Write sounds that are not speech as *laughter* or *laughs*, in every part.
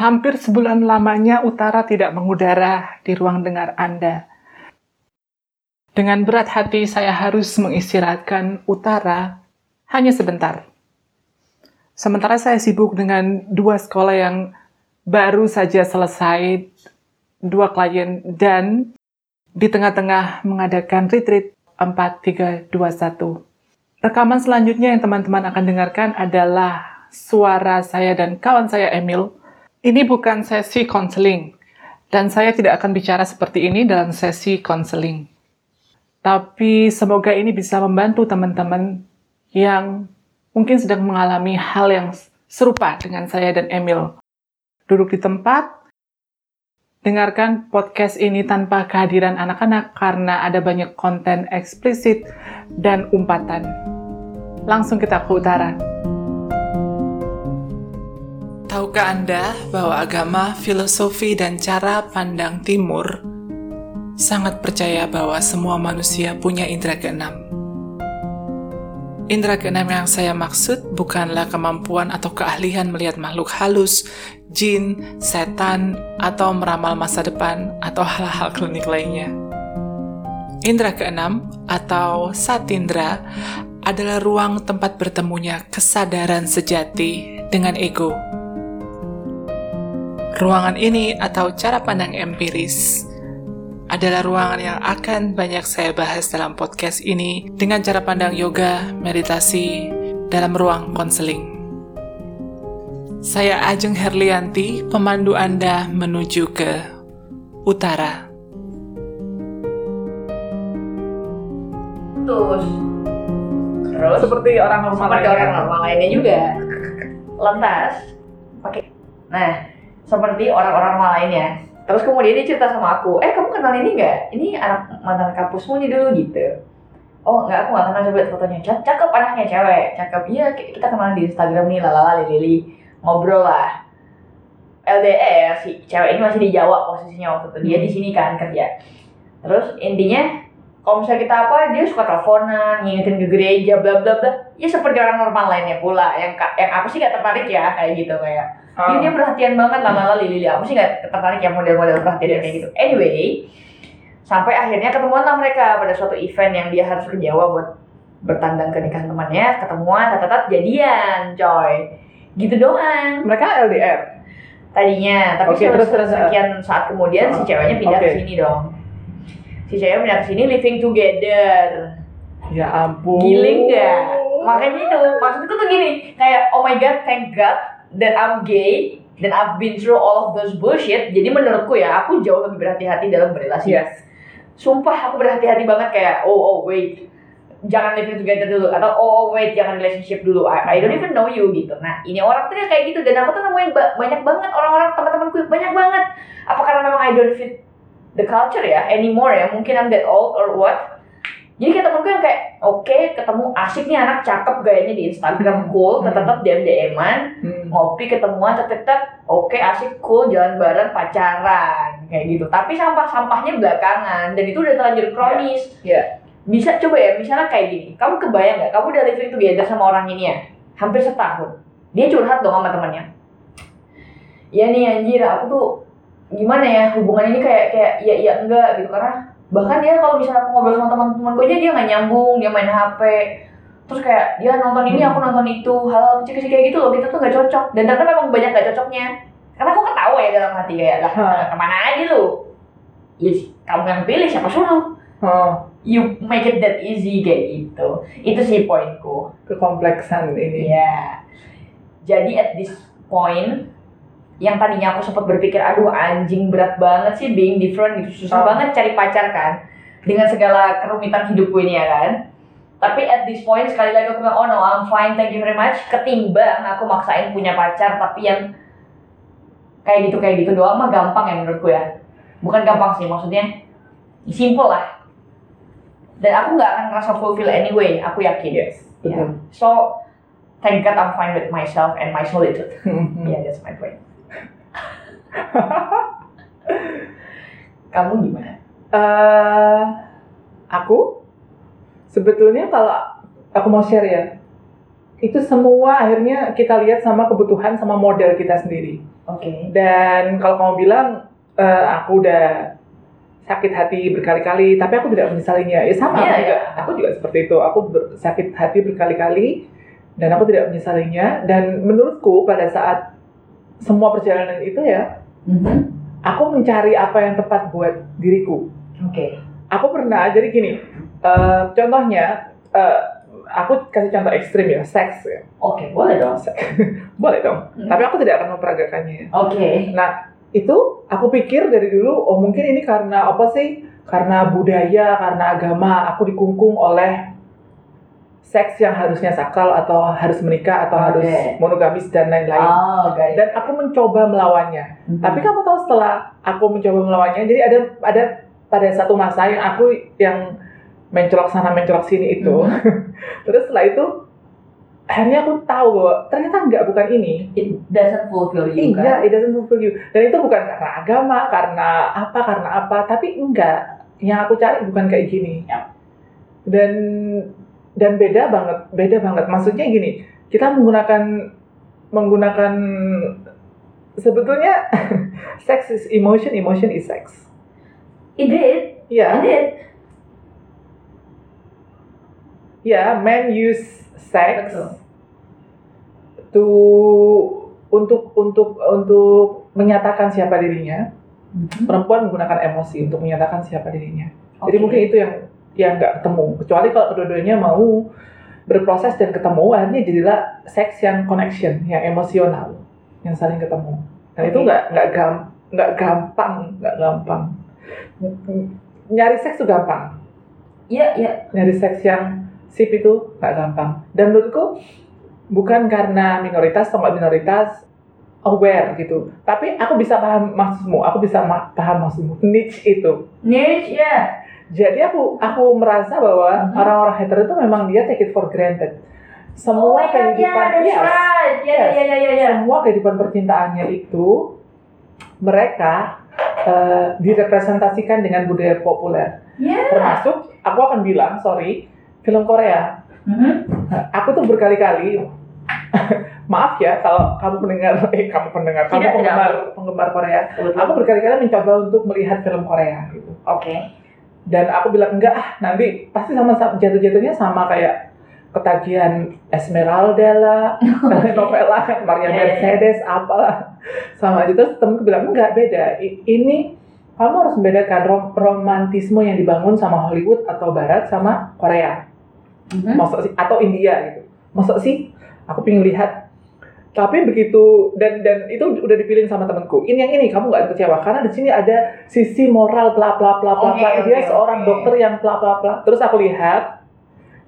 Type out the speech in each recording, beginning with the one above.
Hampir sebulan lamanya Utara tidak mengudara di ruang dengar Anda. Dengan berat hati saya harus mengistirahatkan Utara hanya sebentar. Sementara saya sibuk dengan dua sekolah yang baru saja selesai, dua klien, dan di tengah-tengah mengadakan retreat 4321. Rekaman selanjutnya yang teman-teman akan dengarkan adalah suara saya dan kawan saya Emil ini bukan sesi konseling, dan saya tidak akan bicara seperti ini dalam sesi konseling. Tapi semoga ini bisa membantu teman-teman yang mungkin sedang mengalami hal yang serupa dengan saya dan Emil. Duduk di tempat, dengarkan podcast ini tanpa kehadiran anak-anak karena ada banyak konten eksplisit dan umpatan. Langsung kita ke utara. Tahukah Anda bahwa agama, filosofi, dan cara pandang timur sangat percaya bahwa semua manusia punya indera keenam? Indera keenam yang saya maksud bukanlah kemampuan atau keahlian melihat makhluk halus, jin, setan, atau meramal masa depan, atau hal-hal klinik lainnya. Indra keenam atau satindra adalah ruang tempat bertemunya kesadaran sejati dengan ego. Ruangan ini atau cara pandang empiris adalah ruangan yang akan banyak saya bahas dalam podcast ini dengan cara pandang yoga, meditasi, dalam ruang konseling. Saya Ajeng Herlianti, pemandu Anda menuju ke utara. Terus, terus Seperti orang normal seperti lainnya. orang normal lainnya juga. *laughs* Lantas, pakai. Nah, seperti orang-orang lainnya. Terus kemudian dia cerita sama aku, eh kamu kenal ini nggak? Ini anak mantan kampusmu nih dulu gitu. Oh nggak, aku nggak kenal coba fotonya. Cak- Cakep anaknya cewek, cakep. Iya ki- kita kenal di Instagram nih, lalala lili ngobrol lah. LDR si cewek ini masih di Jawa posisinya waktu itu dia di sini kan kerja. Terus intinya kalau misalnya kita apa dia suka teleponan, ngingetin ke gereja, bla bla bla. Ya seperti orang normal lainnya pula. Yang yang aku sih gak tertarik ya kayak gitu kayak Ah. dia, dia perhatian banget lama-lama Lili aku sih gak tertarik yang model-model perhatian kayak gitu anyway sampai akhirnya ketemuan lah mereka pada suatu event yang dia harus ke Jawa buat bertandang ke nikahan temannya ketemuan tatatat jadian coy gitu doang Mereka LDR. tadinya tapi se- terus, terus, sekian saat kemudian si Oh, ceweknya pindah oke. ke sini dong si cewek pindah ke sini living together Ya ampun. giling gak? Makanya itu, maksudku tuh gini, kayak oh my god, thank god that I'm gay dan I've been through all of those bullshit. Jadi menurutku ya, aku jauh lebih berhati-hati dalam berrelasi. Yes. Sumpah aku berhati-hati banget kayak oh oh wait, jangan living together dulu atau oh, oh wait jangan relationship dulu. I, I don't even know you gitu. Nah ini orang tuh kayak gitu dan aku tuh nemuin ba- banyak banget orang-orang teman-temanku banyak banget. Apa karena memang I don't fit the culture ya anymore ya? Mungkin I'm that old or what? Jadi kayak temenku yang kayak oke ketemu asik nih anak cakep gayanya di Instagram cool, tetep tetep DM DM-an, Hmm. ngopi ketemuan tetep tetep oke asik cool jalan bareng pacaran kayak gitu. Tapi sampah sampahnya belakangan dan itu udah terlanjur kronis. Iya. Bisa coba ya misalnya kayak gini, kamu kebayang nggak? Kamu udah living together sama orang ini ya, hampir setahun. Dia curhat dong sama temannya. Ya nih anjir, aku tuh gimana ya hubungan ini kayak kayak iya iya enggak gitu. Karena bahkan dia kalau misalnya aku ngobrol sama teman-teman gue aja dia nggak nyambung dia main HP terus kayak dia nonton ini aku nonton itu. Hal kecil-kecil kayak gitu loh kita tuh nggak cocok. Dan ternyata memang banyak nggak cocoknya. Karena aku ketawa ya dalam hati kayak lah ke mana aja lu? Ya kamu yang pilih siapa suruh? Oh, you make it that easy kayak gitu. Itu sih poinku. Kekompleksan ini. Iya. Jadi at this point yang tadinya aku sempat berpikir aduh anjing berat banget sih being different gitu susah Oh. banget cari pacar kan dengan segala kerumitan hidupku ini ya kan tapi at this point sekali lagi aku bilang oh no I'm fine thank you very much ketimbang aku maksain punya pacar tapi yang kayak gitu kayak gitu doang mah gampang ya menurutku ya bukan gampang sih maksudnya simple lah dan aku nggak akan ngerasa fulfill anyway aku yakin Yes, Ya. betul. So thank God I'm fine with myself and my solitude. *laughs* Yeah, that's my point. *laughs* Kamu gimana? Eh, aku sebetulnya kalau aku mau share ya, itu semua akhirnya kita lihat sama kebutuhan sama model kita sendiri. Oke. Dan kalau kamu bilang eh, aku udah sakit hati berkali-kali, tapi aku tidak menyesalinya. Ya sama, Iya, aku, juga, iya. aku juga seperti itu. Aku ber- sakit hati berkali-kali dan aku tidak menyesalinya. Dan menurutku pada saat semua perjalanan itu ya, Mhm. aku mencari apa yang tepat buat diriku. Oke. Aku pernah, jadi gini, eh, contohnya, eh, aku kasih contoh ekstrim ya, seks ya. Oke, boleh dong. *laughs* Boleh dong, Hmm. tapi aku tidak akan memperagakannya. Oke. Nah, itu aku pikir dari dulu, oh mungkin ini karena apa sih? Karena budaya, karena agama, aku dikungkung oleh seks yang harusnya sakral atau harus menikah atau harus Oke. monogamis dan lain-lain. Oh, it. Dan aku mencoba melawannya. Mhm. Tapi kamu tahu setelah aku mencoba melawannya, jadi ada ada pada satu masa yang aku yang mencolok sana mencolok sini itu. *laughs* Terus setelah itu akhirnya aku tahu bahwa ternyata enggak bukan ini. it doesn't fulfill you Iya, kan? it doesn't fulfill you. Dan itu bukan karena agama, karena apa, karena apa, tapi enggak. Yang aku cari bukan kayak gini. Ya. Dan dan beda banget, beda banget. Maksudnya gini, kita menggunakan menggunakan sebetulnya *laughs* sex is emotion, emotion is sex. It did. It Ya, did. ya, men use sex Betul. to untuk untuk untuk menyatakan siapa dirinya. Mhm. perempuan menggunakan emosi untuk menyatakan siapa dirinya. Jadi Oke. mungkin itu yang yang nggak ketemu. Kecuali kalau kedua-duanya mau berproses dan ketemu, akhirnya jadilah seks yang connection, yang emosional, yang saling ketemu. Dan itu nggak nggak gam nggak gampang, nggak gampang. Nyari seks itu gampang. Iya, iya. Nyari seks yang sip itu nggak gampang. Dan menurutku bukan karena minoritas atau nggak minoritas aware gitu. Tapi aku bisa paham maksudmu, aku bisa paham maksudmu. Niche itu. Niche, ya. Jadi aku aku merasa bahwa Mhm. orang-orang hetero itu memang dia take it for granted. Oh Semua God, kehidupan, yeah, yes, right. Yes. ya, ya, ya, ya. semua kehidupan percintaannya itu mereka eh, direpresentasikan dengan budaya populer. Ya. Termasuk aku akan bilang, sorry, film Korea. Mhm. Nah, aku tuh berkali-kali *laughs* maaf ya kalau kamu pendengar eh kamu pendengar kamu Tidak, tidak. penggemar penggemar Korea aku berkali-kali mencoba untuk melihat film Korea gitu Oke. Dan aku bilang enggak ah nanti pasti sama jatuh-jatuhnya sama kayak ketagihan Esmeralda lah *laughs* *laughs* novela kan Maria Ya, ya, ya. Mercedes apalah sama aja terus temenku bilang enggak beda I- ini kamu harus membedakan rom- romantisme yang dibangun sama Hollywood atau Barat sama Korea Mhm. Maksud sih atau India gitu. Maksud sih aku pengen lihat tapi begitu dan dan itu udah dipilih sama temanku. Ini yang ini kamu nggak kecewa karena di sini ada sisi moral bla bla bla bla bla. Dia oke, seorang oke. dokter yang bla bla bla. Terus aku lihat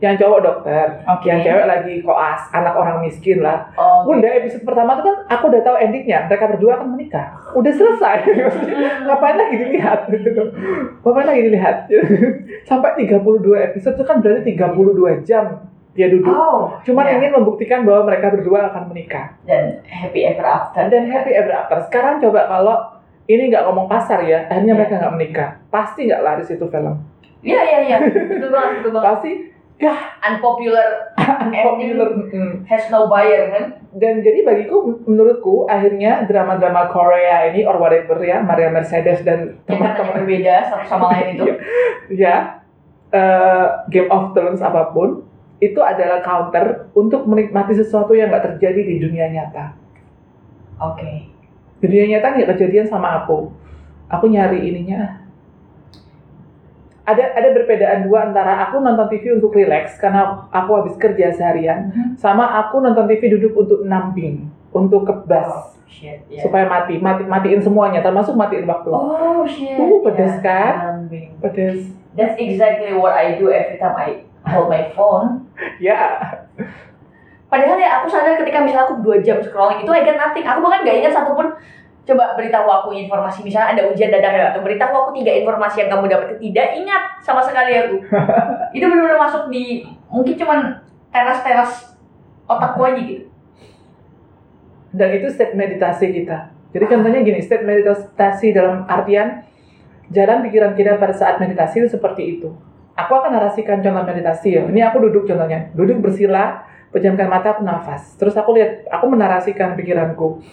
yang cowok dokter, Oke. yang cewek lagi koas, anak orang miskin lah. Oke. Bunda episode pertama tuh kan aku udah tahu endingnya, mereka berdua akan menikah. Udah selesai. *laughs* *laughs* Ngapain lagi dilihat. Ngapain lagi dilihat? *laughs* Sampai 32 episode itu kan berarti 32 jam dia duduk. Oh, Cuman ya. ingin membuktikan bahwa mereka berdua akan menikah. dan happy ever after. Dan happy ever after. Sekarang coba kalau ini nggak ngomong pasar ya, akhirnya Ya. mereka nggak menikah. Pasti nggak laris itu film. Iya, iya, iya. Betul banget, betul banget. Pasti Unpopular *laughs* unpopular. Mm. has no buyer kan? Dan jadi bagiku, menurutku akhirnya drama-drama Korea ini or whatever ya, Maria Mercedes dan teman-teman berbeda satu sama lain itu. *laughs* ya eh, Game of Thrones apa pun itu adalah counter untuk menikmati sesuatu yang nggak terjadi di dunia nyata. Oke. Di dunia nyata nggak kejadian sama aku. Aku nyari ininya. Ada ada perbedaan dua antara aku nonton TV untuk relax karena aku habis kerja seharian, sama aku nonton TV duduk untuk namping, untuk kebas Oh, shit. ya. supaya mati, mati matiin semuanya, termasuk matiin waktu. Oh shit. Uh, pedes ya. kan? Lambing. Pedes. That's exactly what I do every time I hold my phone. Ya, Padahal ya aku sadar ketika misalnya aku dua jam scrolling itu I get nothing. Aku bahkan gak ingat satupun coba beritahu aku informasi misalnya ada ujian dadakan atau beritahu aku tiga informasi yang kamu dapat tidak ingat sama sekali aku. *laughs* itu benar-benar masuk di mungkin cuman teras-teras otakku aja gitu. dan itu state meditasi kita. Jadi contohnya gini, state meditasi dalam artian jalan pikiran kita pada saat meditasi itu seperti itu. Aku akan narasikan contoh meditasi ya. Ini aku duduk contohnya, duduk bersila, pejamkan mata aku nafas. Terus aku lihat aku menarasikan pikiranku.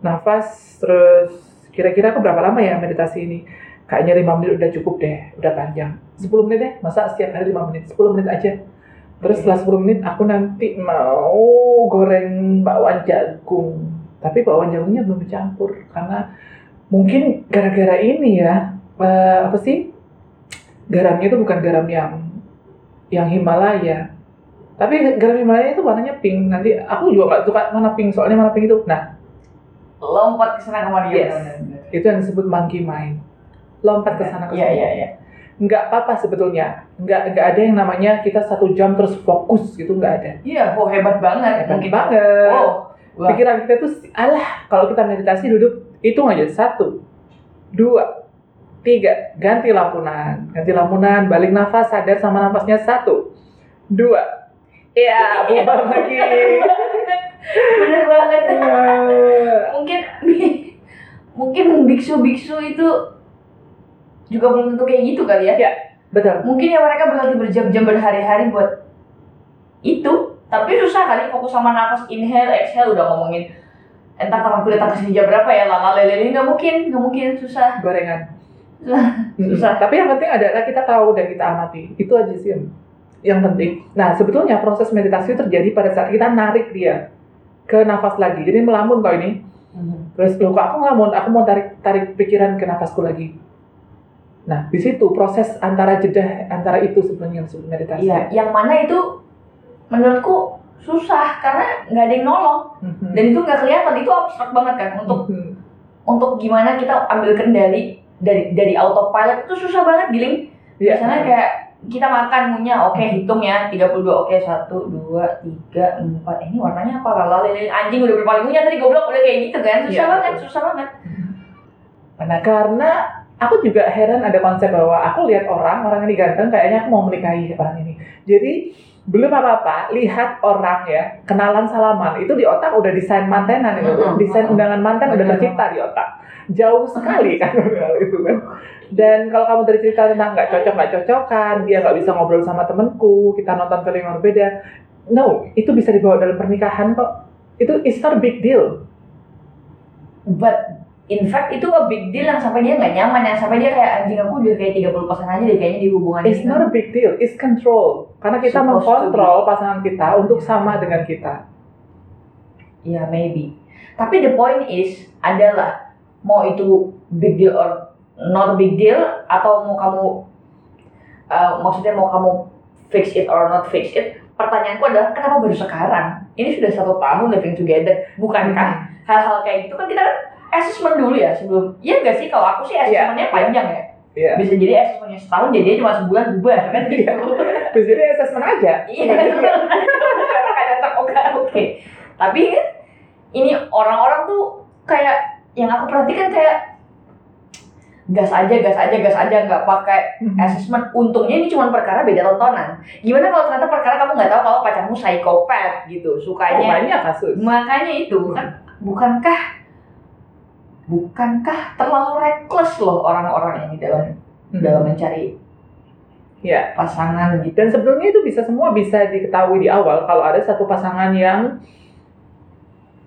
Nafas terus kira-kira aku berapa lama ya meditasi ini? Kayaknya lima menit udah cukup deh udah panjang. 10 menit deh masa setiap hari 5 menit? 10 menit aja. Terus setelah 10 menit aku nanti mau goreng bakwan jagung. Tapi bakwan jagungnya belum dicampur karena mungkin gara-gara ini ya eh, apa sih garamnya itu bukan garam yang yang Himalaya. Tapi garam Himalaya itu warnanya pink. Nanti aku juga nggak suka warna pink soalnya warna pink itu nah. Lompat ke sana kemari. Yes. itu yang disebut monkey mind. Lompat ke sana ke Iya sini iya iya. nggak apa-apa sebetulnya. Nggak nggak ada yang namanya kita satu jam terus fokus gitu nggak ada. Iya, oh hebat banget. Hebat Mungkin banget. Oh, pikiran kita tuh alah kalau kita meditasi duduk hitung aja. Satu dua tiga ganti lampunan ganti lampunan balik nafas sadar sama nafasnya satu dua ya bubar lagi bener banget. Ya. mungkin mungkin biksu-biksu itu juga belum tentu kayak gitu kali ya. Ya. betul Mungkin ya mereka berlatih berjam-jam berhari-hari buat itu, tapi susah kali fokus sama nafas inhale, exhale udah ngomongin entah kapan kuliah tanggal jam berapa ya lala lele nggak mungkin nggak mungkin susah gorengan susah. Tapi yang penting adalah kita tahu dan kita amati. Itu aja sih yang penting. Nah sebetulnya proses meditasi terjadi pada saat kita narik dia ke nafas lagi. Jadi melamun kau ini. Terus loh kok aku ngelamun, aku mau tarik tarik pikiran ke nafasku lagi. Nah, di situ proses antara jeda antara itu sebenarnya yang disebut meditasi. Iya, yang mana itu menurutku susah karena nggak ada yang nolong. Mhm. dan itu nggak kelihatan. Itu abstrak banget kan untuk Mhm. untuk gimana kita ambil kendali dari dari autopilot itu susah banget giling. Iya. misalnya kayak kita makan munya oke hitung ya 32 oke 1 2 3 4 eh, ini warnanya apa? Lala lele anjing udah berpaling munya tadi goblok. Udah kayak gitu kan susah Iya, banget susah banget. Nah, karena aku juga heran ada konsep bahwa aku lihat orang, orang ini ganteng, kayaknya aku mau menikahi orang ini. Jadi belum apa-apa, lihat orang ya, kenalan salaman, itu di otak udah desain mantenan itu, desain undangan mantan udah tercipta di otak. Jauh sekali kan *laughs* hal itu kan. Dan kalau kamu dari cerita tentang nggak cocok nggak cocokan, dia nggak bisa ngobrol sama temenku, kita nonton film yang berbeda, no, itu bisa dibawa dalam pernikahan kok. Itu is not a big deal. but in fact itu a big deal yang sampai dia nggak nyaman yang sampai dia kayak anjing aku udah kayak 30% aja deh kayaknya di hubungan It's ini not a big deal, it's control. Karena kita Supposed mengkontrol pasangan kita untuk sama dengan kita. Ya maybe. Tapi the point is adalah mau itu big deal or not a big deal atau mau kamu uh, maksudnya mau kamu fix it or not fix it. Pertanyaanku adalah kenapa baru sekarang? Ini sudah satu tahun living together, bukankah hal-hal kayak gitu kan kita kan assessment dulu ya sebelum. Iya nggak sih kalau aku sih assessmentnya Iya. panjang ya. Iya. Bisa jadi assessmentnya setahun jadi cuma sebulan bubar kan gitu. Terus jadi assessment aja. Iya, nggak cocok oke oke. Tapi kan ini orang-orang tuh kayak yang aku perhatikan kayak gas aja, gas aja, gas aja, nggak pakai assessment. Untungnya ini cuma perkara beda tontonan. Gimana kalau ternyata perkara kamu nggak tahu kalau pacarmu psikopat gitu, Oh, sukanya. banyak kasus. Makanya itu kan, bukankah bukankah terlalu reckless loh orang-orang ini dalam dalam mencari Ya. pasangan gitu. Dan sebetulnya itu bisa semua bisa diketahui di awal kalau ada satu pasangan yang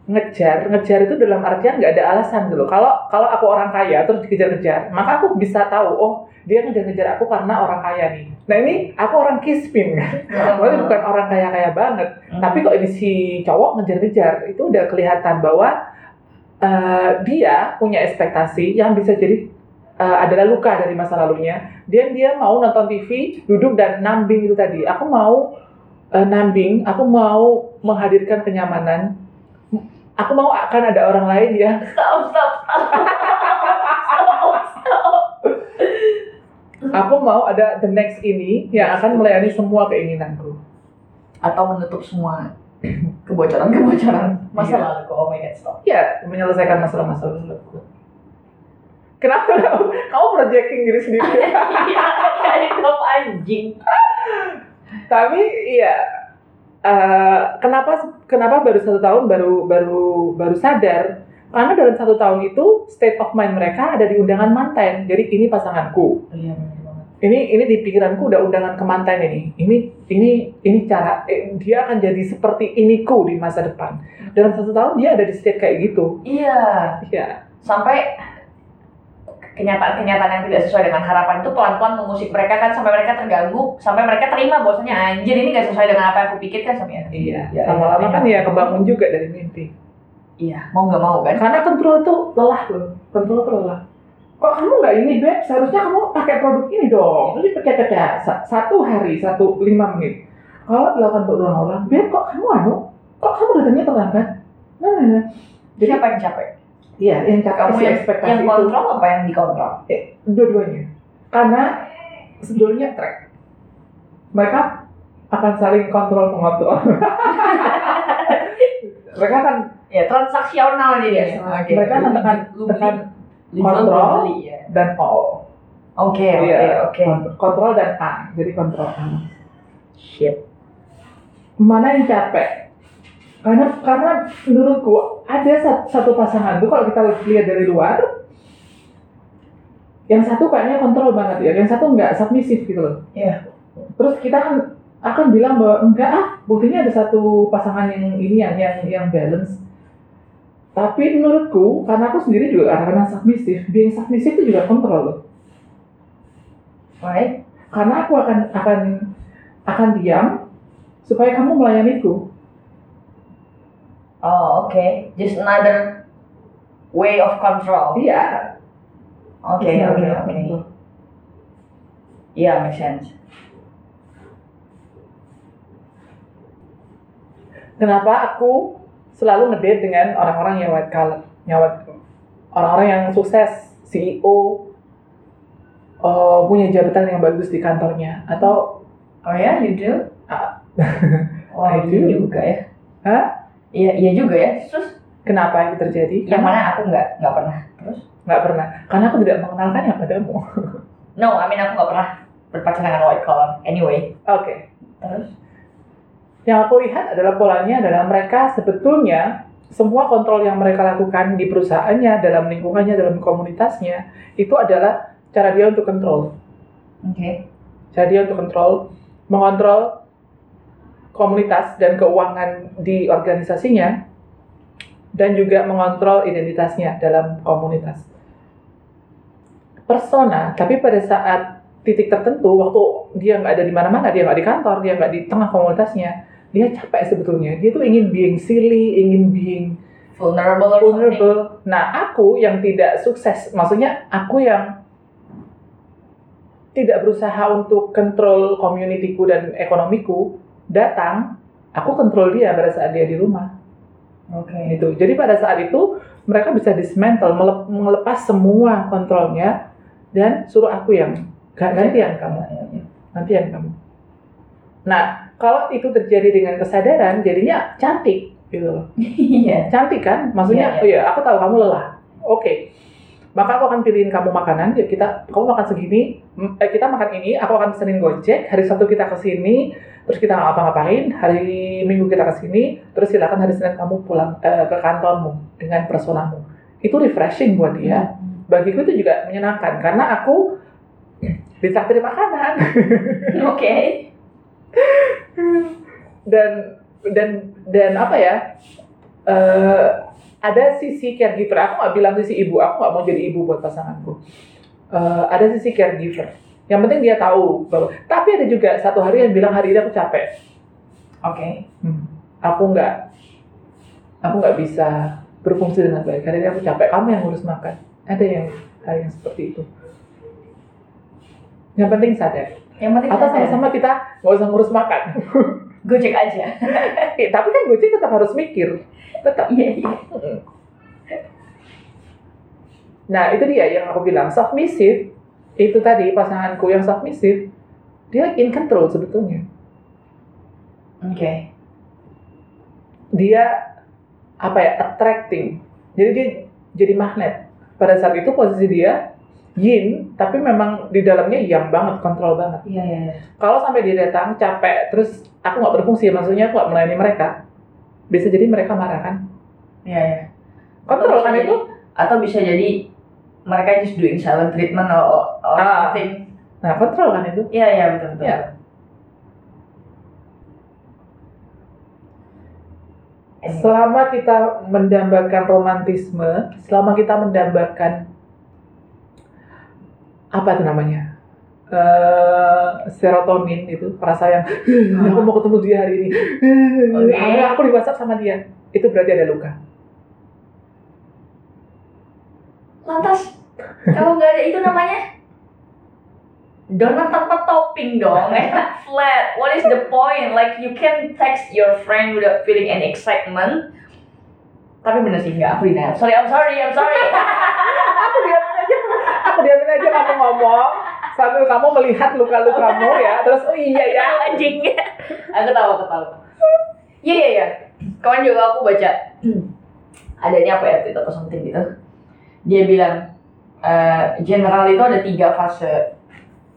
ngejar, ngejar itu dalam artian nggak ada alasan dulu. Kalau kalau aku orang kaya terus dikejar-kejar, maka aku bisa tahu, oh dia ngejar-ngejar aku karena orang kaya nih. Nah ini aku orang kispin kan, Maksudnya bukan orang kaya-kaya banget. Hmm. Tapi kok ini si cowok ngejar-ngejar, itu udah kelihatan bahwa eh, dia punya ekspektasi yang bisa jadi eh, adalah luka dari masa lalunya. Dia dia mau nonton TV, duduk dan nambing itu tadi. Aku mau eh, nambing, aku mau menghadirkan kenyamanan. Aku mau akan ada orang lain ya. *laughs* stop stop stop stop stop Aku mau ada the next ini yang akan melayani semua keinginanku. atau menutup semua kebocoran-kebocoran masa Iya. lalu oh my god stop Ya, menyelesaikan masalah-masalah laluku. Kenapa kamu projecting diri sendiri? *laughs* iya top anjing Tapi iya, eh, kenapa kenapa baru satu tahun baru baru baru sadar? Karena dalam satu tahun itu state of mind mereka ada di undangan mantan. Jadi ini pasanganku. iya benar banget ini ini di pikiranku udah undangan kemanten ini. Ini ini ini cara eh, dia akan jadi seperti iniku di masa depan. Dalam satu tahun dia ada di state kayak gitu. Iya. Iya. Sampai kenyataan-kenyataan yang tidak sesuai dengan harapan itu pelan-pelan mengusik mereka kan sampai mereka terganggu, sampai mereka terima bahwasanya anjir ini nggak sesuai dengan apa yang aku pikirkan sama ya. Iya. Ya, Lama-lama ya, kan ya. ya kebangun juga dari mimpi. Iya, mau nggak mau kan? Karena kontrol itu lelah loh. Kontrol itu lelah. Kok kamu nggak ini, Beb? Seharusnya kamu pakai produk ini dong. Ini pecah-pecah. Sa- Satu hari, satu lima menit. Kalau dilakukan berulang-ulang, Beb, kok kamu anu? Kok kamu datangnya terlambat? Nah, nah, nah. Jadi, Siapa yang capek? Iya, yang Kamu yang, ekspektasi yang itu. kontrol apa yang dikontrol? Dua-duanya. Karena sebetulnya track. Mereka akan saling kontrol mengontrol. *laughs* mereka akan Ya transaksional nih dia. Oke. mereka akan tekan tekan kontrol. beli ya. dan all. Oke, oke, Iya, oke. kont- Kontrol dan A. Jadi kontrol A. Shit. Mana yang capek? Karena karena menurutku ada sat- satu pasangan tuh kalau kita lihat dari luar, yang satu kayaknya kontrol banget ya, yang satu nggak submisif gitu loh. Iya. Terus kita kan akan bilang bahwa enggak ah, buktinya ada satu pasangan yang ini yang yang yang balance. Tapi menurutku, karena aku sendiri juga karena submisif, being submisif itu juga kontrol loh. Right? karena aku akan akan akan diam supaya kamu melayaniku. Oh, oke. Just another way of control. Iya. Oke, oke, oke. Iya, make sense. Kenapa aku selalu ngedate dengan orang-orang yang white collar, yang white- orang-orang yang sukses, CEO, eh, punya jabatan yang bagus di kantornya, atau Oh ya, you do? Ah. Wah, *laughs* I do. juga ya. Hah? Iya, iya juga ya. Terus kenapa itu terjadi? yang mana aku nggak nggak pernah. Terus? Nggak pernah. Karena aku tidak mengenalkannya padamu. No, I mean aku nggak pernah berpacaran dengan white collar. Anyway. Oke. Terus? Yang aku lihat adalah polanya adalah mereka sebetulnya semua kontrol yang mereka lakukan di perusahaannya, dalam lingkungannya, dalam komunitasnya, itu adalah cara dia untuk kontrol. Oke. Cara dia untuk kontrol, mengontrol komunitas dan keuangan di organisasinya, dan juga mengontrol identitasnya dalam komunitas. Persona, tapi pada saat titik tertentu, waktu dia nggak ada di mana-mana, dia nggak di kantor, dia nggak di tengah komunitasnya, dia capek sebetulnya. Dia tuh ingin being silly, ingin being Vulnerable vulnerable. Nah, aku yang tidak sukses, maksudnya aku yang tidak berusaha untuk kontrol communityku dan ekonomiku, datang, aku kontrol dia pada saat dia di rumah. Oke. Gitu. Jadi pada saat itu mereka bisa dismantle, melep- melepas semua kontrolnya dan suruh aku yang "Ga- gantian kamu, gantian kamu. Nah, kalau itu terjadi dengan kesadaran, jadinya cantik gitu loh. *laughs* Iya. Cantik kan? Maksudnya, Iya, oh iya, aku tahu kamu lelah. Oke. Maka aku akan pilihin kamu makanan, ya kita kamu makan segini, eh, kita makan ini, aku akan pesenin Gojek, hari Sabtu kita ke sini, terus kita nggak apa-ngapain, hari Minggu kita ke sini, terus silakan hari Senin kamu pulang eh, ke kantormu dengan personamu. Itu refreshing buat dia. Bagiku itu juga menyenangkan karena aku *clears throat* ditraktir makanan. *laughs* Oke. dan dan dan apa ya eh ada sisi caregiver. Aku nggak bilang sisi ibu. Aku nggak mau jadi ibu buat pasanganku. Eh, ada sisi caregiver. Yang penting dia tahu bahwa tapi ada juga satu hari yang bilang hari ini aku capek. Oke. Hmm, aku nggak aku nggak bisa berfungsi dengan baik. Hari ini aku capek. Kamu yang ngurus makan. Ada yang hal yang seperti itu. Yang penting sadar. Yang penting atau sama-sama kita nggak usah ngurus makan *laughs* Gojek aja. *laughs* Eh, tapi kan Gojek tetap harus mikir. Tetap. Iya, iya. Nah, itu dia yang aku bilang. Submissive, itu tadi pasanganku yang submissive, dia in control sebetulnya. Oke. Dia, apa ya, attracting. Jadi dia jadi magnet. Pada saat itu posisi dia yin, tapi memang di dalamnya yang banget, kontrol banget. Iya, iya, iya. Kalau sampai dia datang, capek, terus aku nggak berfungsi, maksudnya aku nggak melayani mereka, bisa jadi mereka marah kan? Iya, iya. Kontrol kan itu? Atau bisa jadi mereka just doing silent treatment or, or Ah. something. Nah, kontrol kan itu. Iya, iya betul betul. Iya. Selama kita mendambakan romantisme, selama kita mendambakan apa itu namanya? eh serotonin itu rasa yang aku mau ketemu dia hari ini Oke. Akhirnya aku di WhatsApp sama dia itu berarti ada luka Lantas kalau nggak ada itu namanya donat tanpa topping dong, *laughs* flat. What is the point? Like you can text your friend without feeling any excitement. Tapi bener sih nggak aku denial. Sorry, I'm sorry, I'm sorry. *laughs* aku diamin aja aku diamin aja kamu ngomong sambil kamu melihat luka-lukamu ya terus oh iya ya *laughs* anjing. aku tahu, aku tahu. Iya iya iya. Kawan juga aku baca *clears throat* ada ini apa ya Twitter atau something gitu. Dia bilang eh, general itu ada tiga fase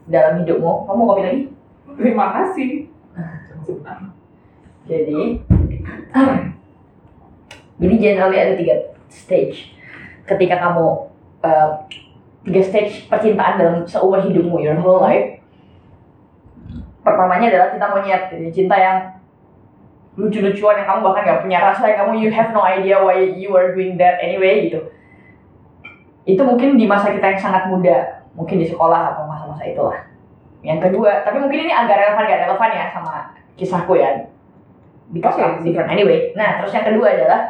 dalam hidupmu. Kamu mau kopi lagi? terima kasih *laughs* Jadi, *clears throat* jadi generally ada tiga stage. Ketika kamu uh, tiga stage percintaan dalam seumur hidupmu, your whole life. Pertamanya adalah cinta monyet, gitu. cinta yang lucu-lucuan yang kamu bahkan gak punya rasa, yang kamu you have no idea why you are doing that anyway gitu. Itu mungkin di masa kita yang sangat muda, mungkin di sekolah atau masa-masa itulah. Yang kedua, tapi mungkin ini agak relevan gak relevan ya sama kisahku ya. Because. I'm different anyway. Nah, terus yang kedua adalah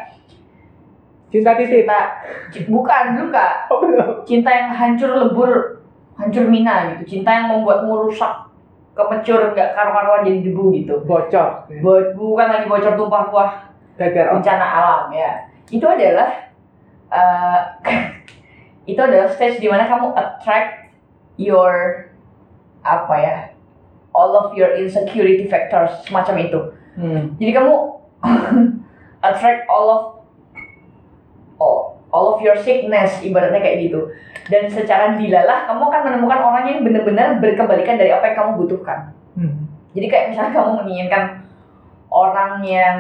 cinta titik cinta bukan kak, oh belum cinta yang hancur lebur, hancur mina gitu. Cinta yang membuatmu rusak, kemecur, nggak karu-karuan jadi debu gitu. bocor Bo- bukan lagi bocor tumpah gagal bencana alam ya. Itu adalah eh, *laughs* itu adalah stage di mana kamu attract your apa ya all of your insecurity factors semacam itu. hmm. Jadi kamu *laughs* attract all of all, of your sickness ibaratnya kayak gitu. Dan secara dilalah kamu akan menemukan orang yang benar-benar berkebalikan dari apa yang kamu butuhkan. Hmm. Jadi kayak misalnya kamu menginginkan orang yang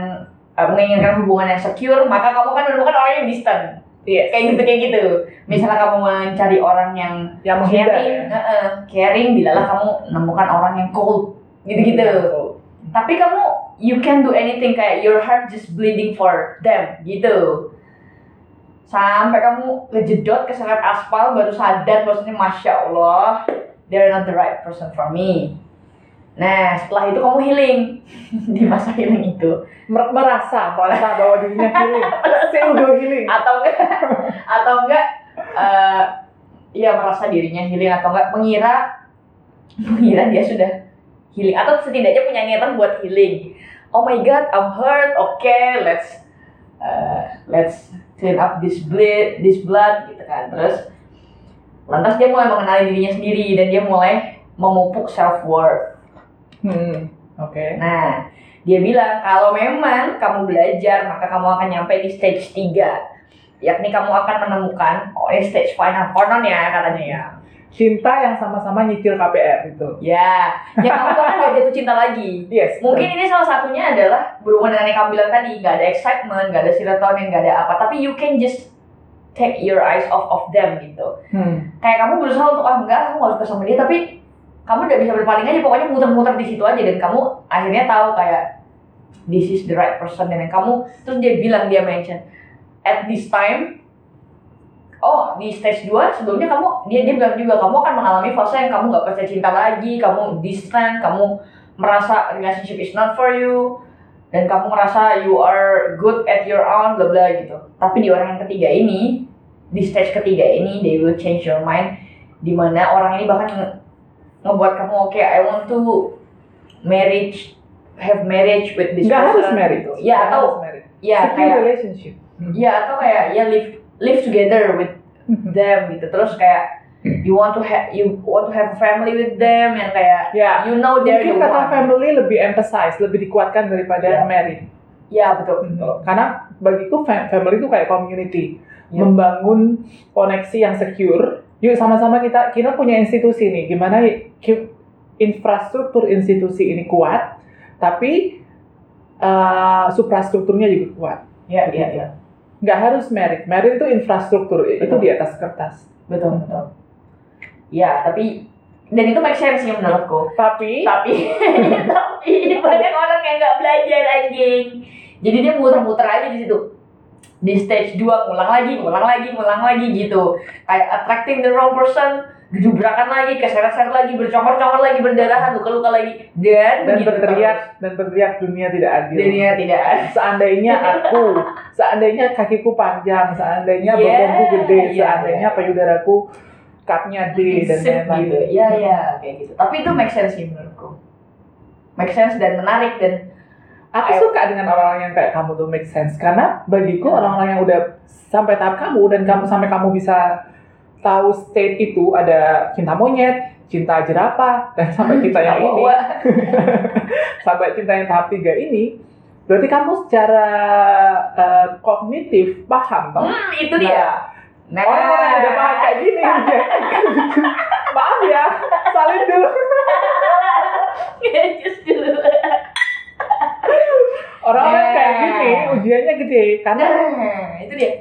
eh, menginginkan hubungan yang secure, maka kamu akan menemukan orang yang distant. Yes. Kayak gitu kayak gitu. Misalnya kamu mencari orang yang yang caring, ya eh, eh, caring, dilalah kamu menemukan orang yang cold, gitu-gitu. tapi kamu you can do anything kayak your heart just bleeding for them gitu sampai kamu ngejedot keseret aspal baru sadar maksudnya masya Allah they're not the right person for me. Nah setelah itu kamu healing. *laughs* Di masa healing itu. Mer- merasa merasa bahwa dirinya healing. *laughs* Pseudo healing. Atau enggak *laughs* atau enggak eh ya merasa dirinya healing atau enggak mengira mengira dia sudah healing. Atau setidaknya punya niatan buat healing. Oh my god I'm hurt okay let's uh, let's clean up this blood this blood gitu kan. Terus lantas dia mulai mengenali dirinya sendiri dan dia mulai memupuk self worth hmm. oke. Nah, dia bilang kalau memang kamu belajar maka kamu akan nyampe di stage 3 yakni kamu akan menemukan oh stage final konon ya katanya ya cinta yang sama-sama nyicil KPR itu ya yang kamu bahkan gak jatuh cinta lagi. Yes mungkin ini salah satunya adalah berhubungan dengan yang kamu bilang tadi gak ada excitement gak ada serotonin gak ada apa. Tapi you can just take your eyes off of them gitu. Hmm. kayak kamu berusaha untuk ah enggak aku gak suka sama dia tapi kamu udah bisa berpaling aja pokoknya muter-muter di situ aja. Dan kamu akhirnya tahu kayak this is the right person. Dan kamu terus dia bilang dia mention at this time oh di stage 2 sebelumnya kamu dia dia bilang juga kamu akan mengalami fase yang kamu nggak percaya cinta lagi kamu distant kamu merasa relationship is not for you dan kamu merasa you are good at your own bla bla gitu tapi di orang yang ketiga ini di stage ketiga ini they will change your mind di mana orang ini bahkan nge- ngebuat kamu oke I want to marriage have marriage with this harus person married gitu. ya Nggak atau harus ya secure kayak relationship Hmm. ya atau kayak ya live live together with them gitu. Terus kayak you want to have you want to have a family with them yang kayak ya you know they're the mungkin kata one. family lebih emphasize lebih dikuatkan daripada Ya. married. Ya betul. Betul karena bagiku fa- family itu kayak community. Ya. membangun koneksi yang secure. Yuk sama-sama kita kita punya institusi nih. Gimana infrastruktur institusi ini kuat tapi uh, suprastrukturnya juga kuat. Ya ya ya nggak harus merit. Merit itu infrastruktur itu Betul. di atas kertas. Betul betul. Ya tapi dan itu make sense sih menurutku. Tapi? Tapi *laughs* tapi banyak orang yang nggak belajar anjing. Jadi dia muter-muter aja di situ. Di stage 2 ngulang lagi ngulang lagi ngulang lagi gitu. Kayak attracting the wrong person gejubrakan lagi keseret-seret lagi bercongkor-congkor lagi berdarahan luka-luka lagi dan dan begitu berteriak dan berteriak dunia tidak terus. adil. dunia tidak ada Seandainya aku, *laughs* seandainya kakiku panjang, seandainya Yeah, bokongku gede, yeah, seandainya yeah. payudaraku cupnya D dan lain-lain. gitu ya ya kayak gitu tapi itu make sense sih menurutku make sense dan menarik dan Aku suka dengan orang-orang yang kayak kamu tuh make sense karena bagiku Hmm. orang-orang yang udah sampai tahap kamu dan kamu sampai kamu bisa tahu state itu ada cinta monyet, cinta jerapah dan sampai *laughs* cinta yang ini, *laughs* sampai cinta yang tahap tiga ini, berarti kamu secara eh, kognitif paham toh? hmm, itu dia. Nah Orang-orang yang udah paham kayak gini, *laughs* maaf ya, salin dulu. Dulu. Orang-orang kayak Nah. gini ujiannya gede karena nah itu dia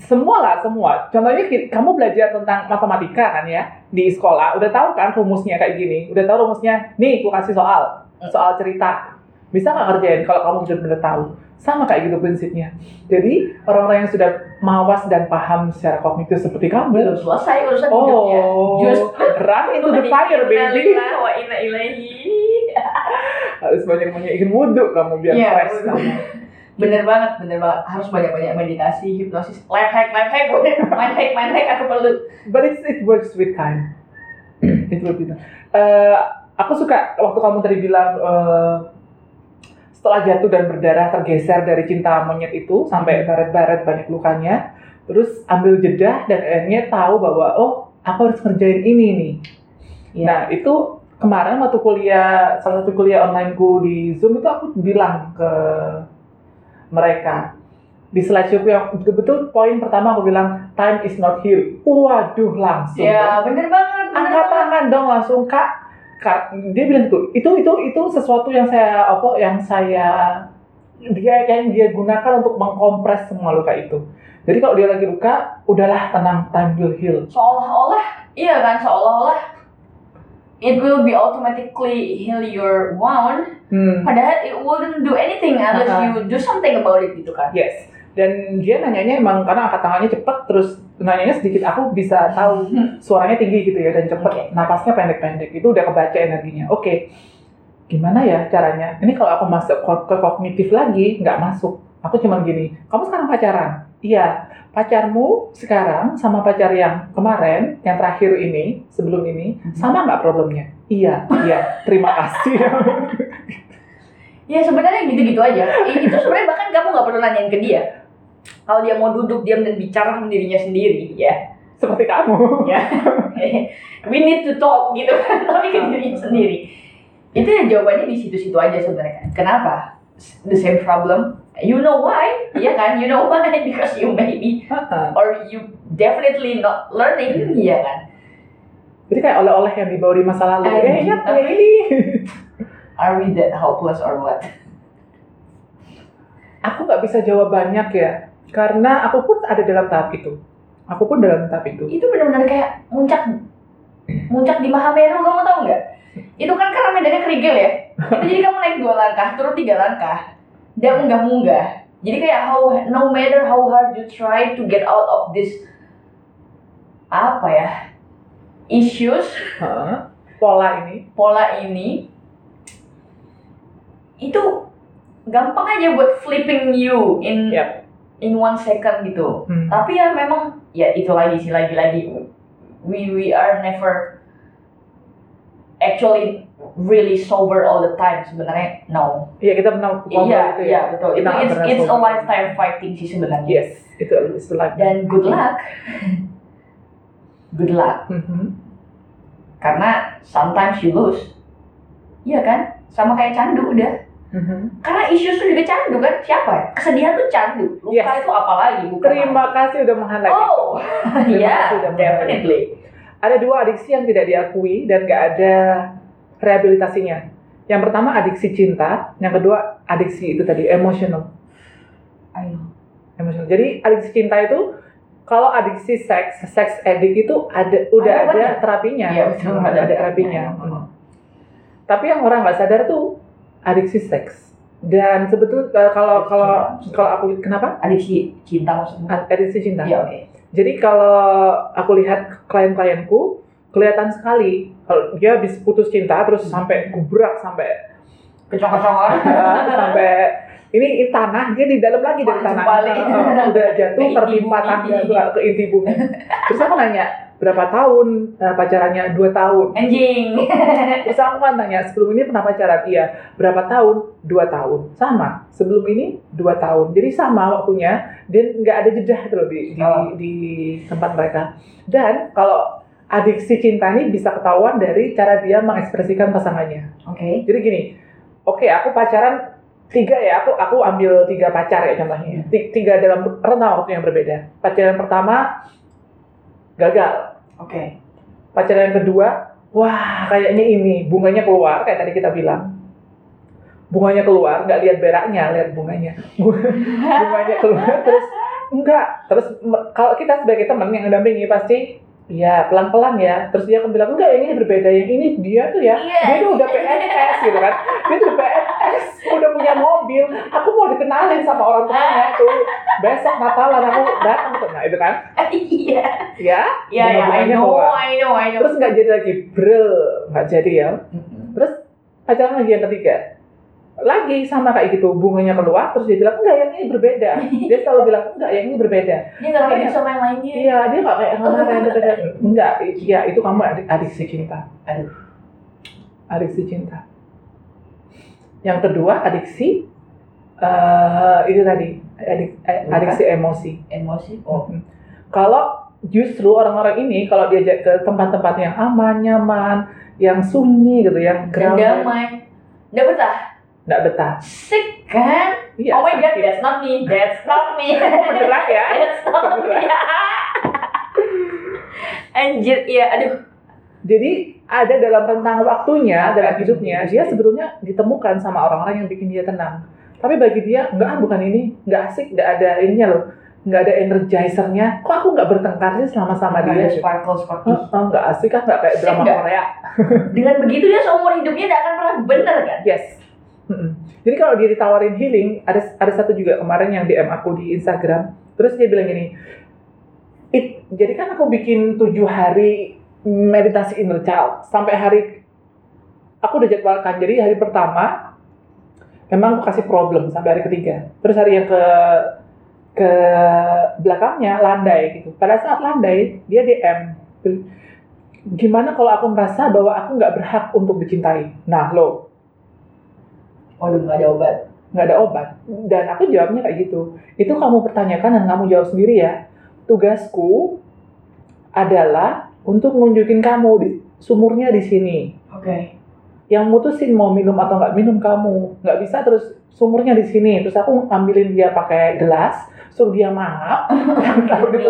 semua lah semua. Contohnya kamu belajar tentang matematika kan ya di sekolah udah tahu kan rumusnya kayak gini. Udah tahu rumusnya nih aku kasih soal. Soal cerita. Bisa nggak kerjain kalau kamu benar-benar tahu? Sama kayak gitu prinsipnya. Jadi orang-orang yang sudah mawas dan paham secara kognitif seperti belum kamu selesai urusan hidupnya. Oh Just run into the fire baby. wa inna ilaihi. Harus banyak-banyak ingin wudhu kamu biar Iya, fresh kamu *laughs* bener banget bener banget harus banyak banyak meditasi hipnosis life hack life *laughs* hack main hack main hack aku perlu But it's, it works with time. it works with time. Eh, aku suka waktu kamu tadi bilang eh, setelah jatuh dan berdarah tergeser dari cinta monyet itu sampai baret-baret banyak lukanya, terus ambil jeda dan akhirnya tahu bahwa oh aku harus ngerjain ini nih. Iya. Nah itu kemarin waktu kuliah salah satu kuliah onlineku di Zoom itu aku bilang ke mereka di slideshow yang betul-betul poin pertama aku bilang time is not here. Waduh langsung. ya bener banget bener Angkat banget. tangan dong langsung kak. Kak, dia bilang gitu. Itu itu itu sesuatu yang saya apa yang saya dia yang dia gunakan untuk mengkompres semua luka itu. Jadi kalau dia lagi luka, udahlah tenang, time will heal. seolah-olah iya kan seolah-olah it will be automatically heal your wound Hmm. padahal it wouldn't do anything unless Uh-uh. you do something about it gitu kan Yes. Dan dia nanyanya emang karena angkat tangannya cepet, terus nanyanya sedikit aku bisa tahu *laughs* suaranya tinggi gitu ya dan cepet, Oke. napasnya pendek-pendek. Itu udah kebaca energinya. Oke, gimana ya caranya? Ini kalau aku masuk ke kognitif lagi, nggak masuk. Aku cuman gini, kamu sekarang pacaran? Iya, pacarmu sekarang sama pacar yang kemarin, yang terakhir ini, sebelum ini, sama nggak problemnya? Iya, iya, terima kasih. *laughs* ya sebenarnya gitu-gitu aja. Itu sebenarnya bahkan kamu nggak perlu nanyain ke dia. Kalau dia mau duduk diam dan bicara sama dirinya sendiri ya. Seperti kamu. ya. *laughs* We need to talk gitu kan. *laughs* Tapi ke dirinya sendiri. Itu ya jawabannya di situ-situ aja sebenarnya. Kenapa? The same problem you know why? Iya kan? You know why? *laughs* Because you maybe or you definitely not learning. Iya kan? Jadi kayak oleh-oleh yang dibawa di masa lalu. Ingat ya ini. *laughs* are we that hopeless or what? Aku nggak bisa jawab banyak ya, karena aku pun ada dalam tahap itu. Aku pun dalam tahap itu. itu benar-benar kayak muncak muncak di Mahameru kamu tahu nggak? Itu kan karena medannya kerigil ya. Itu jadi kamu naik dua langkah turun tiga langkah dia munggah munggah jadi kayak how no matter how hard you try to get out of this apa ya issues Heeh. Pola ini. pola ini itu gampang aja buat flipping you in Yap. in one second gitu Hmm. tapi ya memang ya itu lagi sih lagi lagi we we are never actually really sober all the time sebenarnya no Iya kita pernah ngomong iya itu iya ya. betul Kita itu it's, it's a lifetime fighting sih sebenarnya Yes, itu istilah. dan good luck good luck Mhm. karena sometimes you lose iya kan sama kayak candu udah Mhm. karena isu itu juga candu kan siapa ya? kesedihan tuh candu luka Yes. itu apa lagi bukan Terima kasih udah itu. oh *laughs* iya meng-highlight. definitely Ada dua adiksi yang tidak diakui dan gak ada rehabilitasinya. Yang pertama adiksi cinta, yang kedua adiksi itu tadi know emosional. Jadi adiksi cinta itu kalau adiksi seks, seks addict itu ada udah Ada ada obatnya? terapinya, Iya, betul, Hmm, ada ada, terapinya. Hmm. Hmm. Tapi yang orang nggak sadar tuh adiksi seks. Dan sebetulnya kalau kalau kalau aku kenapa adiksi cinta maksudnya adiksi cinta? iya oke Jadi kalau aku lihat klien-klienku kelihatan sekali kalau dia habis putus cinta terus sampai gubrak sampai kecong-kecongan *laughs* sampai ini, ini tanah dia di dalam lagi dari tanah. Uh, udah jatuh tertimpa tangga ke, inti bumi. Terus aku nanya berapa tahun uh, pacarannya? Dua tahun. Anjing. *laughs* Terus aku kan tanya sebelum ini pernah pacaran? Iya. Berapa tahun? Dua tahun. Sama. Sebelum ini? Dua tahun. Jadi sama waktunya dan nggak ada jeda gitu loh di di, Oh. di tempat mereka. Dan kalau adiksi cinta ini bisa ketahuan dari cara dia mengekspresikan pasangannya oke jadi gini, oke aku pacaran tiga ya, aku aku ambil tiga pacar ya contohnya. Ti- Tiga dalam rentang waktu yang berbeda. Pacaran pertama gagal. oke Pacaran yang kedua, wah kayaknya ini bunganya keluar kayak tadi kita bilang. Bunganya keluar, nggak lihat beraknya, lihat bunganya. bunganya keluar terus enggak. Terus kalau kita sebagai teman yang mendampingi pasti Iya, pelan-pelan ya. Terus dia akan bilang, enggak, yang ini berbeda. Yang ini dia tuh ya, Iya. dia tuh udah PNS gitu kan. Dia tuh PNS, udah punya mobil. Aku mau dikenalin sama orang tuanya tuh. Besok Natalan aku datang tuh. Nah, itu kan. *laughs* iya Ya, iya iya I know. I know I know Terus nggak jadi lagi, brel. Nggak jadi ya. Terus pacaran lagi yang ketiga. Lagi sama kayak gitu, bunganya keluar, terus dia bilang, enggak, yang ini berbeda. *laughs* Dia selalu bilang, enggak, yang ini berbeda. dia nggak kayak sama yang lainnya Iya, dia nggak kayak kemarin. *laughs* Enggak, iya itu kamu adik adiksi cinta. Aduh. Adiksi cinta. Yang kedua adiksi eh itu tadi adik, eh, Bukan. adiksi emosi. emosi oh. Kalau justru orang-orang ini kalau diajak ke tempat-tempat yang aman, nyaman, yang sunyi gitu, yang damai nggak betah nggak betah. sick kan Iya, oh my god sakit. that's not me that's not me *laughs* Beneran ya? that's not me *laughs* anjir iya aduh Jadi ada dalam rentang waktunya, dalam hidupnya, hidup. dia sebetulnya ditemukan sama orang-orang yang bikin dia tenang. Tapi bagi dia, enggak ah, bukan ini, enggak asik, enggak ada ininya loh, enggak ada energizernya. Kok aku enggak bertengkar sih selama sama dia? ada sparkle sparkle Oh, oh, enggak asik kan, enggak kayak drama? Korea. dengan begitu dia seumur hidupnya tidak akan pernah bener kan Yes. Mm-mm. Jadi kalau dia ditawarin healing, ada ada satu juga kemarin yang DM aku di Instagram, terus dia bilang gini, It, jadi kan aku bikin tujuh hari meditasi inner child sampai hari aku udah jadwalkan. Jadi hari pertama memang aku kasih problem sampai hari ketiga. Terus hari yang ke ke belakangnya landai gitu. Pada saat landai dia DM gimana kalau aku merasa bahwa aku nggak berhak untuk dicintai. Nah lo waduh nggak ada obat. Nggak ada obat. Dan aku jawabnya kayak gitu. Itu kamu pertanyakan dan kamu jawab sendiri ya. Tugasku adalah untuk nunjukin kamu di sumurnya di sini. Oke. Yang mutusin mau minum atau nggak minum kamu. Nggak bisa terus sumurnya di sini. Terus aku ambilin dia pakai gelas suruh dia mangap. *laughs* Taruh di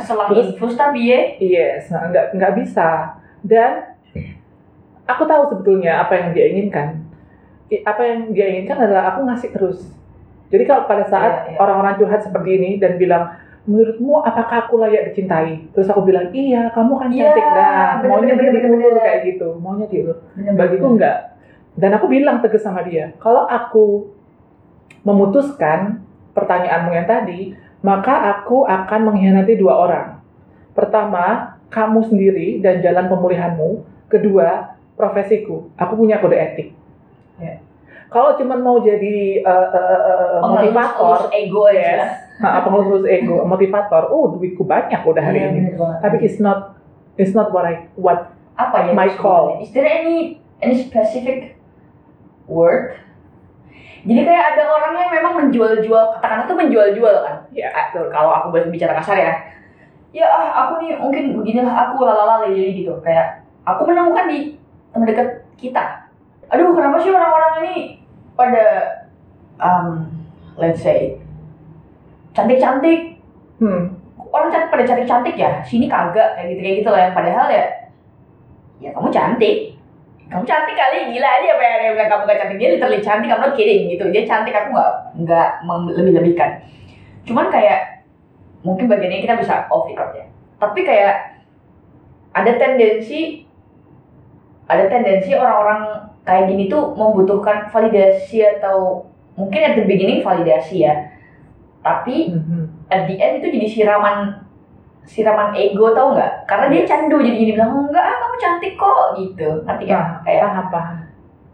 selang Terus- infus tapi ya? Yes, nah, nggak nggak bisa. Dan aku tahu sebetulnya apa yang dia inginkan. Apa yang dia inginkan adalah aku ngasih terus. Jadi kalau pada saat Iya, iya. orang-orang curhat seperti ini dan bilang, menurutmu apakah aku layak dicintai? Terus aku bilang, iya, kamu kan Iya, cantik dah. bener, Maunya bener, diulur bener. kayak gitu. Maunya diulur. Bagiku enggak. Dan aku bilang tegas sama dia, kalau aku memutuskan pertanyaanmu yang tadi, maka aku akan mengkhianati dua orang. Pertama, kamu sendiri dan jalan pemulihanmu. Kedua, profesiku. Aku punya kode etik. Ya. Kalau cuma mau jadi uh, uh, uh, motivator, ego aja yes, pengelus ego, *laughs* motivator, oh duitku banyak udah hari Iya, ini. bener banget. Tapi it's not, it's not what I, what apa ya my call. Is there any any specific word? Jadi kayak ada orang yang memang menjual-jual katakanlah tuh menjual-jual kan. ya Ah, Kalau aku boleh bicara kasar ya. Ya ah, aku nih mungkin beginilah aku lalala jadi gitu. Kayak aku menemukan di teman dekat kita. Aduh, kenapa sih orang-orang ini pada um, let's say cantik-cantik? Hmm, orang cantik pada cantik cantik ya? Sini kagak kayak gitu kayak gitu lah. Yang padahal ya ya kamu cantik. Kamu cantik kali gila aja apa yang dia bilang kamu gak cantik. Dia literally cantik I'm not kidding gitu. Dia cantik aku nggak nggak lebih lebihkan cuman kayak mungkin bagian ini kita bisa off record ya. Tapi kayak ada tendensi ada tendensi orang-orang kayak gini tuh membutuhkan validasi atau mungkin at the beginning validasi ya. Tapi Mhm. at the end itu jadi siraman siraman ego tau nggak? Karena dia candu jadi gini bilang enggak ah, kamu cantik kok gitu. Ngerti kan? Paham, Kayak paham, paham.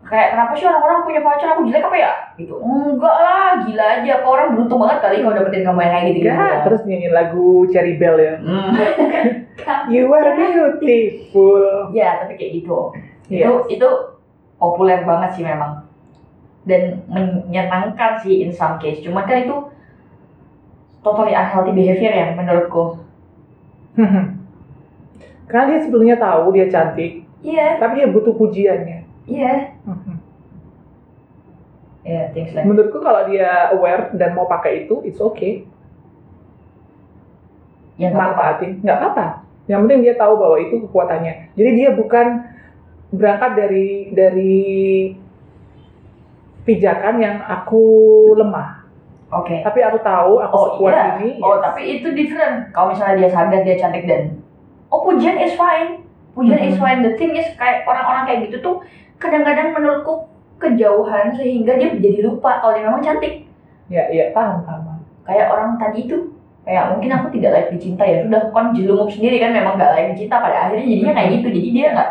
kayak kenapa sih orang-orang punya pacar aku jelek apa ya? Gitu. Enggak lah, gila aja. Apa orang beruntung banget kali kalau dapetin kamu yang kayak gitu gitu. Enggak, terus nyanyiin lagu Cherry Bell ya. Hmm. *laughs* You are beautiful. ya, tapi kayak gitu. Iya. Itu itu populer banget sih memang. Dan menyenangkan sih in some case. Cuman kan itu totally unhealthy behavior ya menurutku. *laughs* Karena dia sebelumnya tahu dia cantik, Iya, tapi dia butuh pujiannya. iya. *laughs* Iya, things like Menurutku kalau dia aware dan mau pakai itu, it's okay. apa-apa. Manfaatin, nggak apa-apa. Yang penting dia tahu bahwa itu kekuatannya. Jadi dia bukan berangkat dari dari pijakan yang aku lemah. Oke. Tapi aku tahu aku Oh sekuat iya. ini. Oh yes. tapi itu different. Kalau misalnya dia sadar dia cantik dan oh pujian is fine. Pujian is Mhm. fine. The thing is kayak orang-orang kayak gitu tuh kadang-kadang menurutku kejauhan sehingga dia jadi lupa kalau dia memang cantik. Ya, iya, paham, paham. Kayak orang tadi itu kayak mungkin aku tidak layak dicinta ya sudah kan jelungup sendiri kan memang nggak layak dicinta pada akhirnya jadinya kayak gitu jadi dia nggak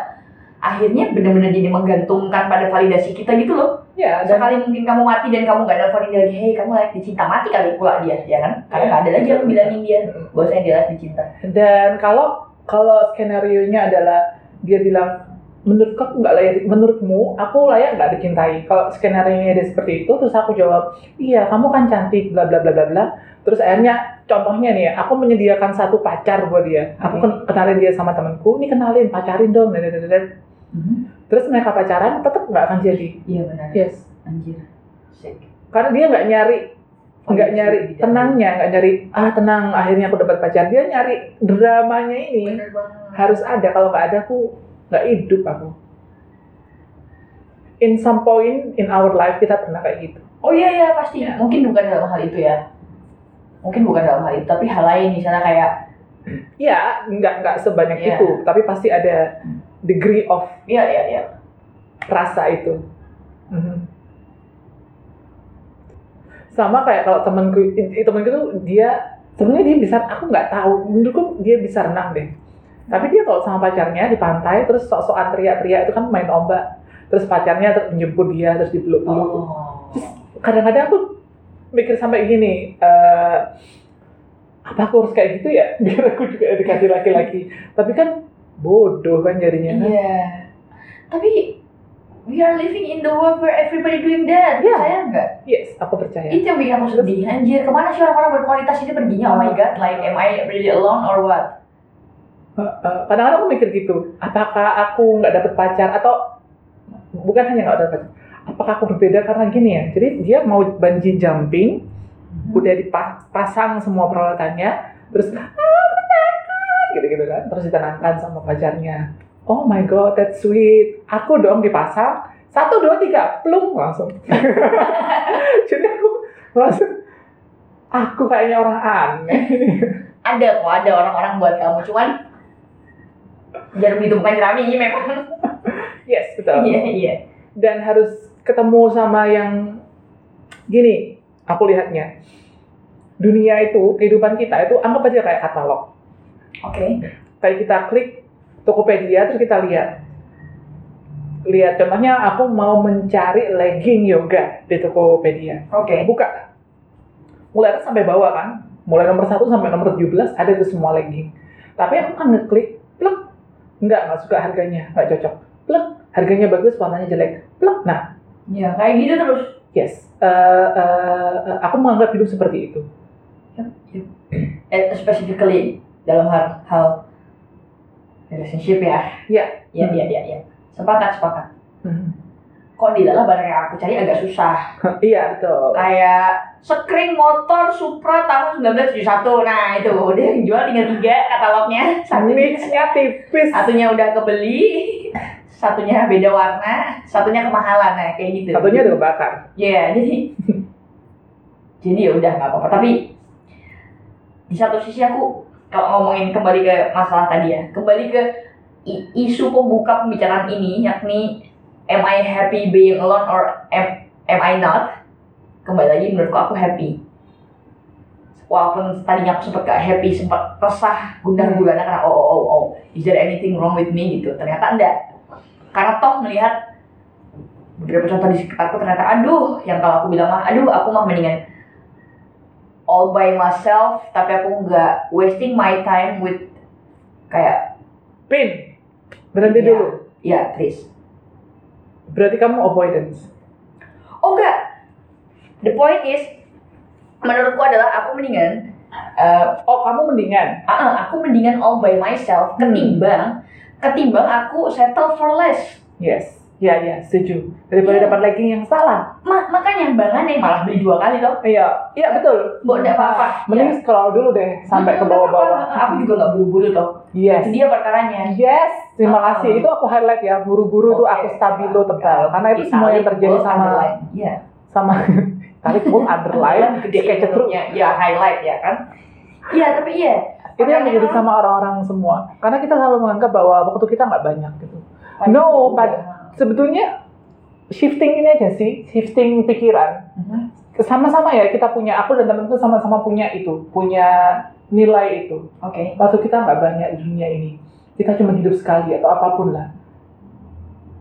akhirnya benar-benar jadi menggantungkan pada validasi kita gitu loh Ya, dan sekali mungkin kamu mati dan kamu nggak nelfonin dia lagi hei kamu layak dicinta mati kali pula dia ya kan karena Iya. nggak ada lagi yang bilangin dia bahwasanya dia layak dicinta Dan kalau kalau skenario nya adalah dia bilang menurutku aku nggak layak, menurutmu aku layak nggak dicintai. Kalau skenario nya dia seperti itu, terus aku jawab, iya kamu kan cantik, bla bla bla bla bla. Terus akhirnya contohnya nih, aku menyediakan satu pacar buat dia. Aku ken- kenalin dia sama temanku, nih kenalin, pacarin dong, dan, dan, dan, dan. Terus mereka pacaran, tetap nggak akan jadi. iya benar. Yes, anjir. Sick. Karena dia nggak nyari nggak Validasi nyari di dalam. tenangnya, nggak nyari ah tenang akhirnya aku dapat pacar. Dia nyari dramanya ini. Harus ada. Kalau nggak ada aku nggak hidup aku. In some point in our life kita pernah kayak gitu. Oh iya iya pasti. Iya. mungkin bukan dalam hal itu ya. Mungkin bukan dalam hal itu tapi hal lain misalnya kayak ya nggak nggak sebanyak Iya. itu. Tapi pasti ada degree of iya iya iya. rasa itu. Mhm. sama kayak kalau temanku temanku tuh dia sebenarnya dia bisa aku nggak tahu menurutku dia bisa renang deh. Tapi dia kalau sama pacarnya di pantai terus sok-sokan teriak-teriak itu kan main ombak terus pacarnya terus menjemput dia terus dipeluk-peluk. Oh. Kadang-kadang aku mikir sampai gini eh apa aku harus kayak gitu ya? *laughs* Biar aku juga dikasih laki-laki. Tapi kan bodoh kan jadinya kan? Iya. Tapi we are living in the world where everybody doing that. Iya. percaya nggak? Yes aku percaya. Itu yang bikin aku sedih. Anjir ke mana sih orang-orang berkualitas ini perginya? Oh my god like am I really alone or what? Kadang-kadang aku mikir gitu. Apakah aku nggak dapet pacar? Atau bukan hanya nggak dapet pacar. Apakah aku berbeda karena gini ya? Jadi dia mau bungee jumping udah dipasang semua peralatannya terus ah, aku takut," gitu-gitu kan. Terus ditenangkan sama pacarnya. Oh my god that's sweet. Aku dong dipasang satu dua tiga plung langsung. *laughs* Jadi aku langsung aku kayaknya orang aneh. Ada kok ada orang-orang buat kamu cuman jangan ditemukan jerami ini memang. Yes betul. Iya iya. Dan harus ketemu sama yang gini aku lihatnya. Dunia itu kehidupan kita itu anggap aja kayak katalog oke. Kayak kita klik Tokopedia terus kita lihat. Lihat contohnya aku mau mencari legging yoga di Tokopedia. Oke. Buka. Mulai atas sampai bawah kan? Mulai nomor 1 sampai nomor 17 ada itu semua legging. Tapi aku kan ngeklik plek. Nggak nggak suka harganya nggak cocok. Plek harganya bagus warnanya jelek. Plek nah. Ya kayak gitu terus? Yes, Eh, eh, eh, aku menganggap hidup seperti itu. eh, specifically dalam hal hal relationship ya Iya. iya iya iya iya sepakat sepakat Hmm. kok di dalam barang yang aku cari agak susah *laughs* iya betul. kayak sekring motor Supra tahun 1971 nah itu dia yang jual tinggal tiga katalognya satunya tipis. satunya udah kebeli *laughs* satunya beda warna satunya kemahalan nah kayak gitu Satunya udah kebakar. Iya, *laughs* jadi jadi ya udah nggak apa-apa. Tapi di satu sisi aku kalau ngomongin kembali ke masalah tadi ya, kembali ke isu pembuka pembicaraan ini yakni am I happy being alone or am, am I not? Kembali lagi menurutku aku happy. Walaupun tadinya aku sempat gak happy, sempat resah, gundah gulana karena oh, oh oh oh, is there anything wrong with me gitu. Ternyata enggak. Karena toh melihat beberapa contoh di sekitarku ternyata aduh, yang kalau aku bilang mah aduh aku mah mendingan all by myself tapi aku nggak wasting my time with kayak Pin, berhenti Iya. dulu. ya please Berarti kamu avoidance. oh enggak the point is menurutku adalah aku mendingan eh, Oh, kamu mendingan. ah, aku mendingan all by myself Hmm. ketimbang ketimbang aku settle for less Yes. Ya, ya, setuju. Daripada Iya. dapat legging yang salah. Ma makanya bangan nih malah beli dua kali toh Iya, iya betul. Bo, nggak apa-apa. Mending scroll dulu deh sampai ke nggak apa-apa. bawah-bawah. aku juga nggak buru-buru toh Yes. itu dia perkaranya Yes, terima kasih. Itu aku highlight ya. Buru-buru tuh Oke. aku stabilo tebal. Karena itu semua yang terjadi sama. Iya. sama *laughs* tarik bold underline gede sketch through. ya, ya highlight ya kan. Iya tapi iya. Itu yang terjadi orang- sama orang-orang semua. Karena kita selalu menganggap bahwa waktu kita nggak banyak gitu. No, udah. Sebetulnya shifting ini aja sih, shifting pikiran. Mhm. Sama-sama ya kita punya, aku dan temanku sama-sama punya itu, punya nilai itu. Oke. Waktu kita nggak banyak di dunia ini, kita cuma hidup sekali atau apa pun lah.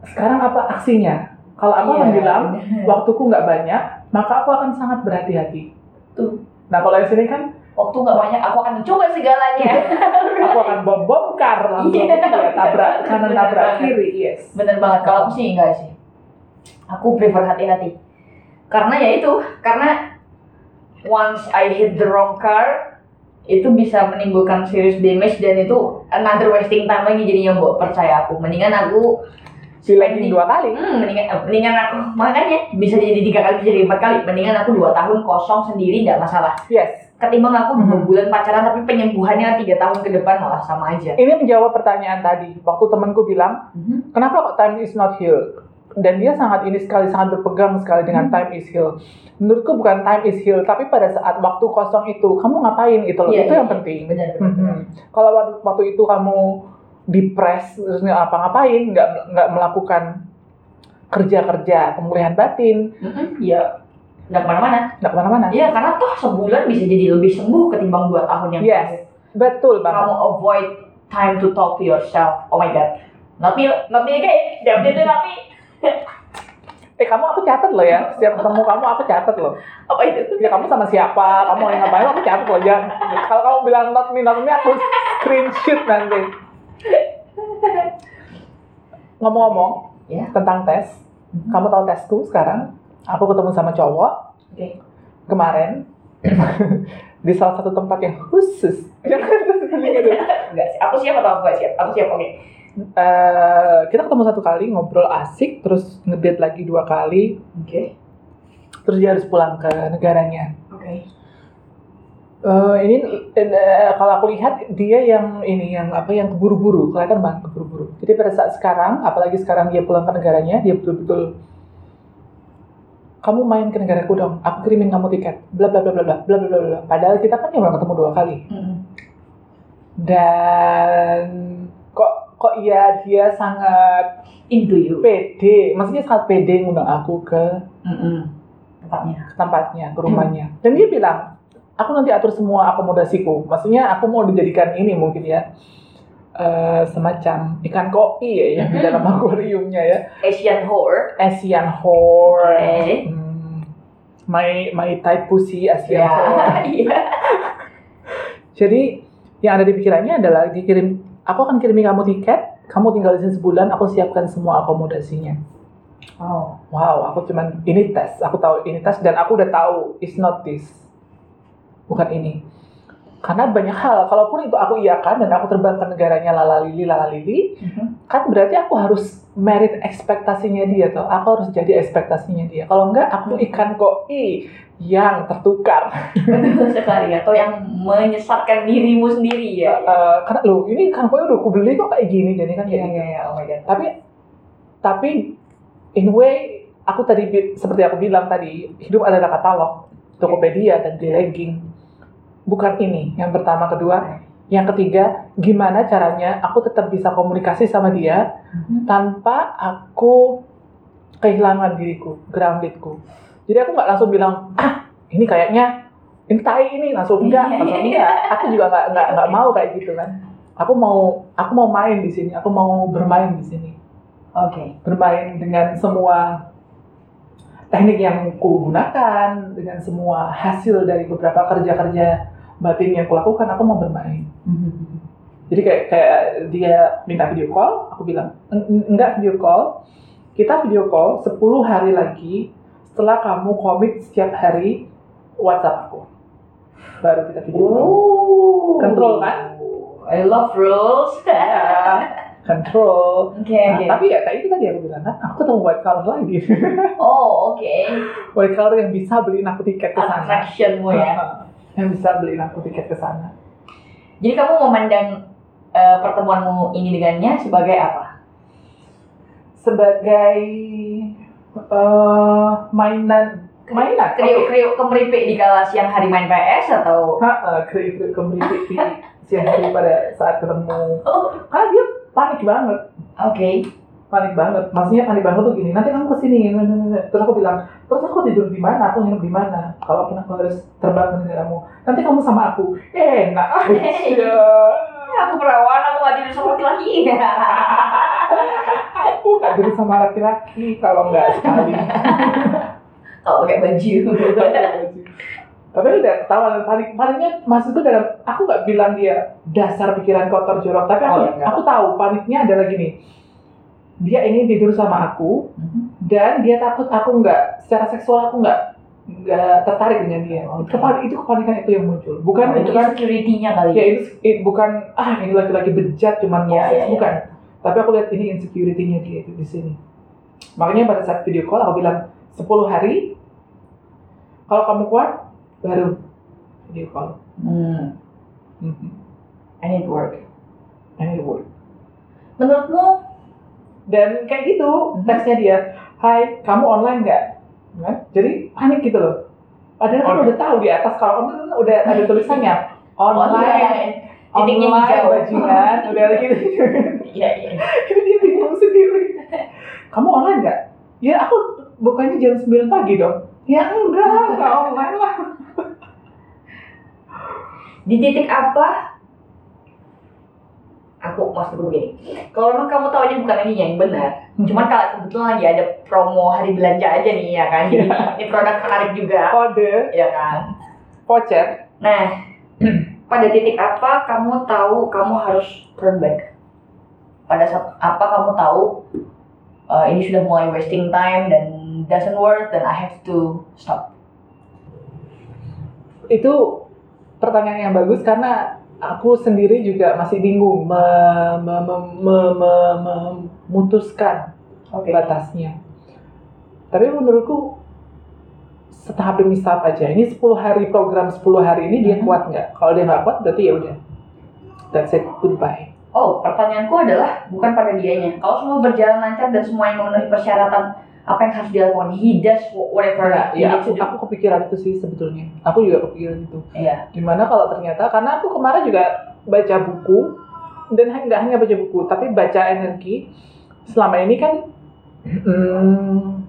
Sekarang apa aksinya? Kalau aku akan Iya, bilang, waktuku nggak banyak, maka aku akan sangat berhati-hati. Tuh. Nah kalau yang sini kan, waktu nggak banyak aku akan mencoba segalanya. aku akan bom bongkar langsung, Iya. ya, tabrak kanan tabrak kiri, yes. Bener banget. Kalau aku sih enggak sih. Aku prefer hati-hati. Karena ya itu, karena once I hit the wrong car, itu bisa menimbulkan serious damage dan itu another wasting time lagi jadinya buat percaya aku. Mendingan aku Dilegging dua kali. Hmm, mendingan, mendingan aku makanya bisa jadi tiga kali bisa jadi empat kali. Mendingan aku dua tahun kosong sendiri nggak masalah. Yes. Ketimbang aku dua Mhm. bulan pacaran tapi penyembuhannya tiga tahun ke depan malah sama aja. Ini menjawab pertanyaan tadi. Waktu temanku bilang, Mhm. kenapa kok time is not healed? Dan dia sangat ini sekali, sangat berpegang sekali dengan time is healed. Menurutku bukan time is healed, tapi pada saat waktu kosong itu, kamu ngapain itu loh, Iya, itu iya, yang iya. penting. Benar benar. benar. Mhm. Kalau waktu, waktu itu kamu depres, terus nggak apa-ngapain, nggak nggak melakukan kerja-kerja pemulihan batin, Mhm, Iya. Nggak ke mana-mana. nggak ke mana-mana. Iya karena toh sebulan bisa jadi lebih sembuh ketimbang dua tahun yang Yes, betul banget. kamu avoid time to talk to yourself. Oh my god. Not me again. Definitely not me. *laughs* Eh kamu aku catat loh ya, setiap ketemu kamu aku catat loh. Apa itu? Ya kamu sama siapa, kamu yang ngapain, aku catat loh ya. Kalau kamu bilang not me, not me, aku screenshot nanti. Ngomong-ngomong Ya. tentang tes, kamu tahu tesku sekarang? Aku ketemu sama cowok Oke. kemarin *coughs* di salah satu tempat yang khusus. Enggak sih. Aku siap atau aku siap? Aku siap. Oke. Eh, kita ketemu satu kali ngobrol asik, terus ngedate lagi dua kali, Oke. terus dia harus pulang ke negaranya. Oke. Eh, ini eh, kalau aku lihat dia yang ini yang apa yang keburu-buru kelihatan banget keburu-buru. Jadi pada saat sekarang, apalagi sekarang dia pulang ke negaranya, dia betul-betul kamu main ke negaraku dong, aku kirimin kamu tiket, bla bla bla bla bla bla bla bla. Padahal kita kan cuma ketemu dua kali. Mhm. Dan kok kok iya dia sangat Into you. pede, maksudnya sangat pede ngundang aku ke Mhm. Tempatnya. ke tempatnya, ke rumahnya. Dan dia bilang, aku nanti atur semua akomodasiku. Maksudnya aku mau dijadikan ini mungkin ya, eh, semacam ikan kopi ya, yang di Mhm. dalam akuariumnya ya. Asian whore. Asian whore. Oke. Hmm, my my type pussy Asian Ya. whore. *laughs* Iya. Jadi yang ada di pikirannya adalah dikirim, aku akan kirimi kamu tiket, kamu tinggal di sini sebulan, aku siapkan semua akomodasinya. Oh. Wow, aku cuman ini tes, aku tahu ini tes dan aku udah tahu it's not this, bukan ini. Karena banyak hal, kalaupun itu aku iakan dan aku terbang ke negaranya lalalili lalalili, Mhm. kan berarti aku harus merit ekspektasinya dia tuh. Aku harus jadi ekspektasinya dia. Kalau enggak, aku ikan koi yang tertukar. Betul sekali. Atau yang menyesatkan dirimu sendiri ya. Eh, karena lo ini ikan koi udah aku beli kok kayak gini, jadi kan Iya kayak iya iya. Oh my god. tapi tapi in way aku tadi seperti aku bilang tadi hidup adalah katalog Tokopedia dan di legging bukan ini. Yang pertama, kedua, yang ketiga, gimana caranya aku tetap bisa komunikasi sama dia tanpa aku kehilangan diriku, groundedku. Jadi aku nggak langsung bilang, ah ini kayaknya ini tai ini langsung enggak, langsung enggak. Aku juga nggak nggak nggak mau kayak gitu kan. Aku mau aku mau main di sini, aku mau bermain di sini, Oke. bermain dengan semua teknik yang ku gunakan, dengan semua hasil dari beberapa kerja-kerja batin yang kulakukan, aku mau bermain. Jadi kayak kayak dia minta video call, aku bilang "En- en- enggak video call. Kita video call 10 hari lagi setelah kamu komit setiap hari WhatsApp aku. Baru kita video call. Oh. Control, kan? I love rules. *laughs* Ya, control. Oke Nah, oke. tapi ya kayak itu tadi aku bilang kan, aku ketemu white collar lagi. Oh oke. *laughs* white collar yang bisa beliin aku tiket ke sana. Attractionmu ya. Yang bisa beliin aku tiket ke sana. Jadi kamu memandang eh, pertemuanmu ini dengannya sebagai apa? Sebagai eh, mainan mainan Kriuk-kriuk kemeripik di kala siang hari main PS atau? Ha, kriuk-kriuk kemeripik di siang hari pada saat ketemu. Oh, Karena dia panik banget, Oke. Panik banget. Maksudnya panik banget tuh gini, nanti kamu ke sini. Terus aku bilang, terus aku tidur di mana? Aku nginep di mana? Kalau pun aku harus terbang ke negaramu, nanti kamu sama aku. Eh, enak *laughs* aja. Aku perawan, aku gak tidur sama laki-laki. Aku nggak tidur sama laki-laki kalau nggak sekali. *laughs* Kalau pakai baju. Tapi udah ketawa dan panik. Paniknya maksudku dalam, aku nggak bilang dia dasar pikiran kotor jorok, tapi aku, Oh, enggak. aku tahu paniknya adalah gini. Dia ingin tidur sama aku, dan dia takut aku nggak secara seksual aku nggak nggak tertarik dengan dia. Oke. Kepan- itu kepanikan itu yang muncul. Bukan itu bukan security-nya kali. ya itu it- bukan ah ini laki-laki bejat cuman mau Ya, seks ya, ya. bukan. Tapi aku lihat ini insecurity-nya dia itu di sini. Makanya pada saat video call aku bilang 10 hari kalau kamu kuat baru video call. Hmm. Mhm. I need work. And it worked. Menurutmu Dan kayak gitu Mhm. teksnya dia, Hai, kamu online nggak? Kan? Jadi panik gitu loh. Padahal kan Online. udah tahu di atas kalau online kan udah ada tulisannya *laughs* online, online hijau. bajingan, udah gitu. *laughs* Iya, iya. Jadi dia bingung sendiri. Kamu online nggak? Ya aku bukannya jam 9 pagi dong. Ya enggak, nggak online lah. Di titik apa? Aku maksudku begini. Kalau memang kamu tahu ini bukan ini yang benar, cuman kalau kebetulan lagi ada promo hari belanja aja nih ya kan, jadi *laughs* ini produk menarik juga, Kode, ya kan. voucher. Nah, *clears throat* pada titik apa kamu tahu kamu harus turn back? Pada saat apa kamu tahu uh, ini sudah mulai wasting time dan doesn't work dan I have to stop. Itu pertanyaan yang bagus karena aku sendiri juga masih bingung me- me- me- me- me- memutuskan Oke. batasnya. Tapi menurutku setahap demi setahap aja. Ini 10 hari program 10 hari ini dia Mhm. kuat nggak? Kalau dia nggak kuat berarti ya udah. That's it. Goodbye. Oh, pertanyaanku adalah bukan pada dianya. Kalau semua berjalan lancar dan semuanya memenuhi persyaratan apa yang harus dilakukan, he does whatever Ya, he ya aku, aku kepikiran itu sih sebetulnya. Aku juga kepikiran itu. Iya. Gimana kalau ternyata karena aku kemarin juga baca buku dan nggak hanya baca buku tapi baca energi. Selama ini kan hmm,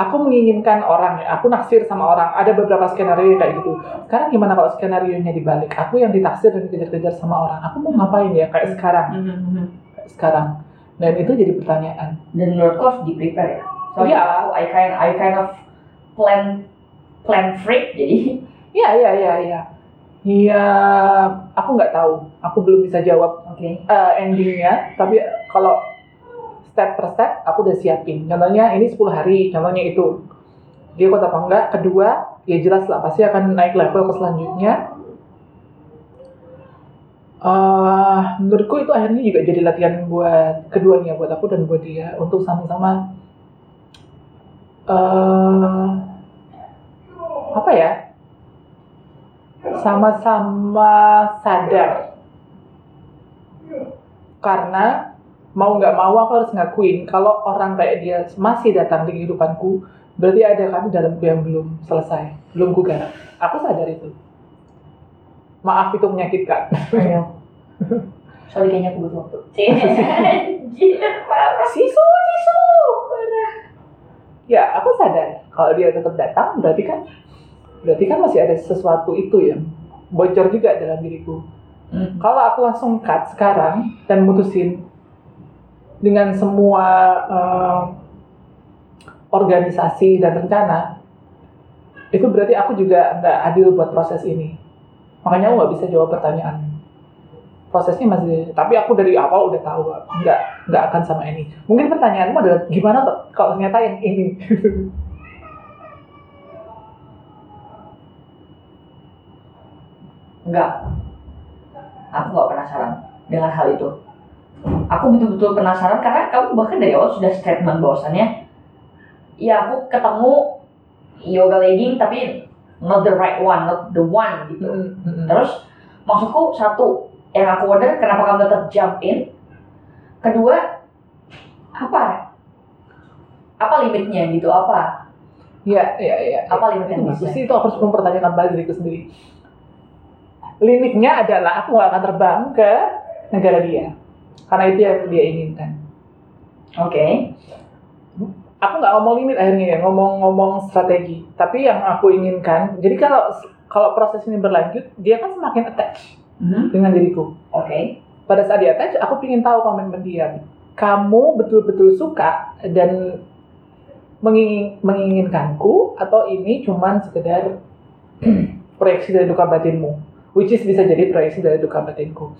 aku menginginkan orang ya, aku naksir sama orang. Ada beberapa skenario kayak gitu. Sekarang gimana kalau skenario nya dibalik? Aku yang ditaksir dan dikejar-kejar sama orang. Aku mau ngapain ya kayak sekarang? Mhm. Kayak sekarang. Dan itu jadi pertanyaan. Dan menurutku harus di prepare ya. Soalnya Iya. aku, I kind, I kind of plan plan freak jadi. Iya, iya, iya, iya. Iya, aku nggak tahu. Aku belum bisa jawab Oke. eh, endingnya. Tapi kalau step per step, aku udah siapin. Contohnya ini 10 hari, contohnya itu. Dia kuat apa enggak? Kedua, ya jelas lah pasti akan naik level ke selanjutnya. Eh, menurutku itu akhirnya juga jadi latihan buat keduanya, buat aku dan buat dia untuk sama-sama eh apa ya? Sama-sama sadar karena mau nggak mau aku harus ngakuin kalau orang kayak dia masih datang di kehidupanku berarti ada kan dalamku yang belum selesai belum garap aku sadar itu Maaf itu menyakitkan. *laughs* Sorry kayaknya aku butuh waktu. *laughs* Anjir, parah. Sisu, sisu. Ya, aku sadar kalau dia tetap datang berarti kan berarti kan masih ada sesuatu itu yang bocor juga dalam diriku. Hmm. Kalau aku langsung cut sekarang dan mutusin dengan semua eh, organisasi dan rencana, itu berarti aku juga nggak adil buat proses ini. Makanya aku nggak bisa jawab pertanyaan. Prosesnya masih, tapi aku dari awal udah tahu nggak nggak akan sama ini. Mungkin pertanyaanmu adalah gimana tuh kalau ternyata yang ini? *laughs* Enggak. Aku nggak penasaran dengan hal itu. Aku betul-betul penasaran karena kamu bahkan dari awal sudah statement bahwasannya ya aku ketemu yoga legging tapi not the right one, not the one gitu. Terus maksudku satu yang aku order kenapa kamu tetap jump in? Kedua apa? Apa limitnya gitu? Apa? Iya, iya, iya. Apa limitnya itu bisa? bagus sih, itu aku harus mempertanyakan balik diriku sendiri. Limitnya adalah aku nggak akan terbang ke negara dia, karena itu yang dia inginkan. Oke. Aku nggak ngomong limit akhirnya ya, ngomong-ngomong strategi. Tapi yang aku inginkan, jadi kalau kalau proses ini berlanjut, dia kan semakin attach Mhm. dengan diriku. Oke. Pada saat dia attach, aku ingin tahu komitmen dia. Kamu betul-betul suka dan mengingin, menginginkanku atau ini cuman sekedar *clears throat* proyeksi dari duka batinmu which is bisa jadi proyeksi dari duka batinku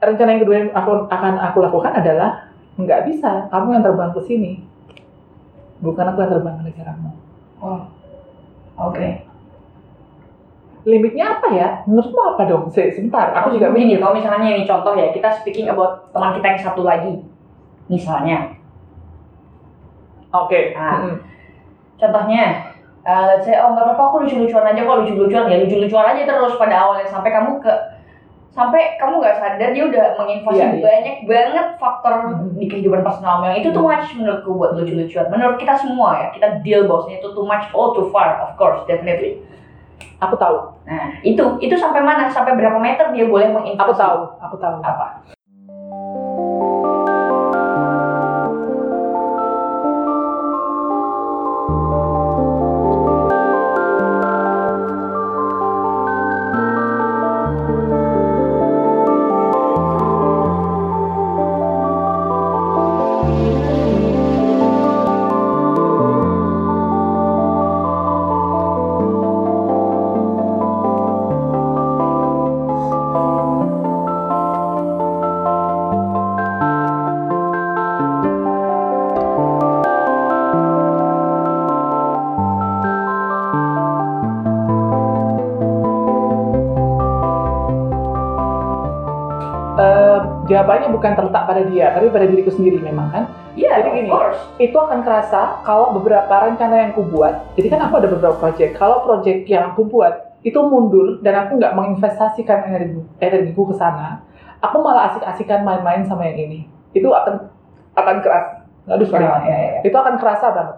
rencana yang kedua yang aku, akan aku lakukan adalah nggak bisa kamu yang terbang ke sini bukan aku yang terbang ke negaramu Oh. Oke. Limitnya apa ya menurutmu apa dong Se- sebentar aku juga begini, kalau misalnya ini contoh ya, kita speaking about teman kita yang satu lagi. Misalnya, oke Ah. Mm-mm. contohnya, uh, let's say, oh nggak apa-apa aku lucu-lucuan aja kok lucu-lucuan ya lucu-lucuan aja terus pada awalnya sampai kamu ke sampai kamu nggak sadar dia udah menginvasi Iya, iya. banyak banget faktor Mhm. di kehidupan personal yang itu too much menurutku buat lucu-lucuan menurut kita semua ya kita deal bosnya itu too much all too far of course definitely aku tahu. Nah itu itu sampai mana? Sampai berapa meter dia boleh menginvasi aku tahu aku tahu. Apa Eh, jawabannya bukan terletak pada dia tapi pada diriku sendiri memang kan? Iya, Jadi of gini. itu akan kerasa kalau beberapa rencana yang aku buat jadi kan aku ada beberapa project kalau project yang aku buat itu mundur dan aku nggak menginvestasikan energi energiku ke sana aku malah asik-asikan main-main sama yang ini. Itu akan akan keras. Aduh sorry Ya, ya, ya. itu akan kerasa banget.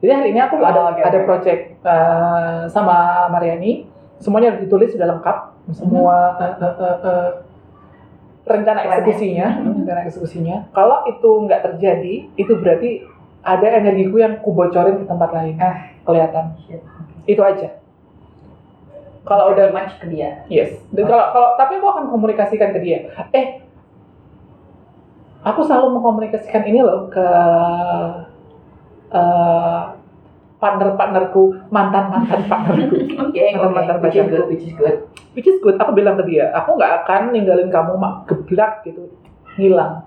Jadi hari ini aku Oh, ada oke, ada oke. project eh, sama Mariani. Semuanya ditulis sudah lengkap. Semua eh, eh, eh, eh, rencana eksekusinya Mhm. rencana eksekusinya kalau itu nggak terjadi itu berarti ada energiku yang kubocorin ke tempat lain Ah. kelihatan Shit. itu aja kalau udah match ke dia. Yes. Dan kalau kalau tapi aku akan komunikasikan ke dia. Eh, aku selalu mengkomunikasikan ini loh ke eh, partner-partnerku, mantan-mantan partnerku. *laughs* Oke, oke. Mantan-mantan Which is pacarku. good, which is good. Which is good. Aku bilang ke dia, aku nggak akan ninggalin kamu mak geblak gitu, hilang.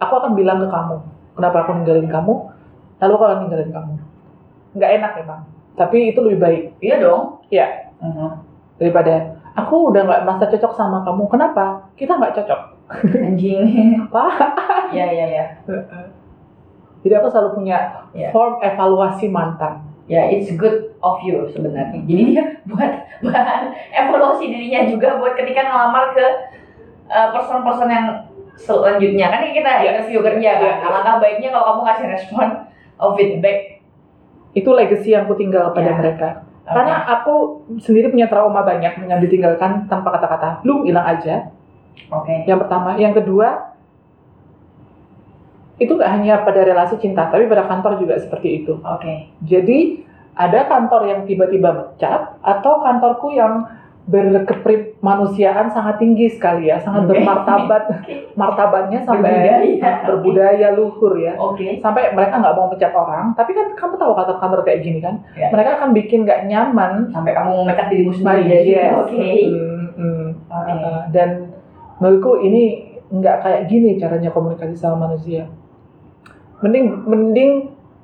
Aku akan bilang ke kamu, kenapa aku ninggalin kamu, lalu aku akan ninggalin kamu. Nggak enak emang, tapi itu lebih baik Iya dong. Iya. Mhm. daripada aku udah nggak merasa cocok sama kamu. Kenapa? Kita nggak cocok. *laughs* Anjing. Apa? Iya, iya, iya. Jadi aku selalu punya Iya. form evaluasi mantan. Ya, it's good of you sebenarnya. Jadi dia *laughs* buat bahan evaluasi dirinya juga buat ketika ngelamar ke uh, person-person yang selanjutnya kan kita Yes. interview kerja kan. Iya, iya. Alangkah baiknya kalau kamu kasih respon of feedback. Itu legacy yang aku tinggal pada Iya. mereka. Karena aku sendiri punya trauma banyak dengan ditinggalkan tanpa kata-kata. Lu hilang aja. Oke. Yang pertama, yang kedua itu nggak hanya pada relasi cinta, tapi pada kantor juga seperti itu. Oke. Jadi ada kantor yang tiba-tiba mecat atau kantorku yang berkepribadian sangat tinggi sekali ya, sangat Oke. bermartabat, *laughs* martabatnya sampai Berbudaya. berbudaya luhur ya. Oke. Sampai mereka nggak mau mecat orang, tapi kan kamu tahu kantor-kantor kayak gini kan, Ya. mereka akan bikin nggak nyaman. Sampai kamu memecat dirimu sendiri. yes. Oke. Hmm, hmm. Oke. Uh, dan menurutku ini nggak kayak gini caranya komunikasi sama manusia. Mending mending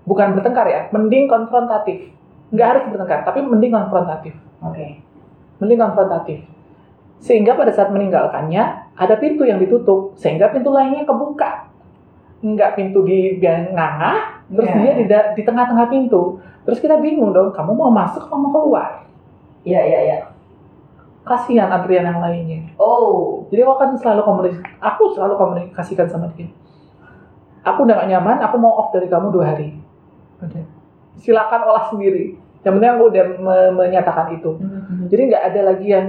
bukan bertengkar ya, mending konfrontatif. Nggak harus bertengkar, tapi mending konfrontatif. Oke. Mending konfrontatif. Sehingga pada saat meninggalkannya ada pintu yang ditutup, sehingga pintu lainnya kebuka. Nggak pintu di biar ngangah, terus Iya. dia di, da- di tengah-tengah pintu. Terus kita bingung dong, kamu mau masuk atau mau keluar? Iya iya iya. Kasihan antrian yang lainnya. Oh. Jadi aku kan selalu komunikasi, aku selalu komunikasikan sama dia. Aku udah gak nyaman, aku mau off dari kamu dua hari. Silakan olah sendiri. Yang penting aku udah me- menyatakan itu. Jadi nggak ada lagi yang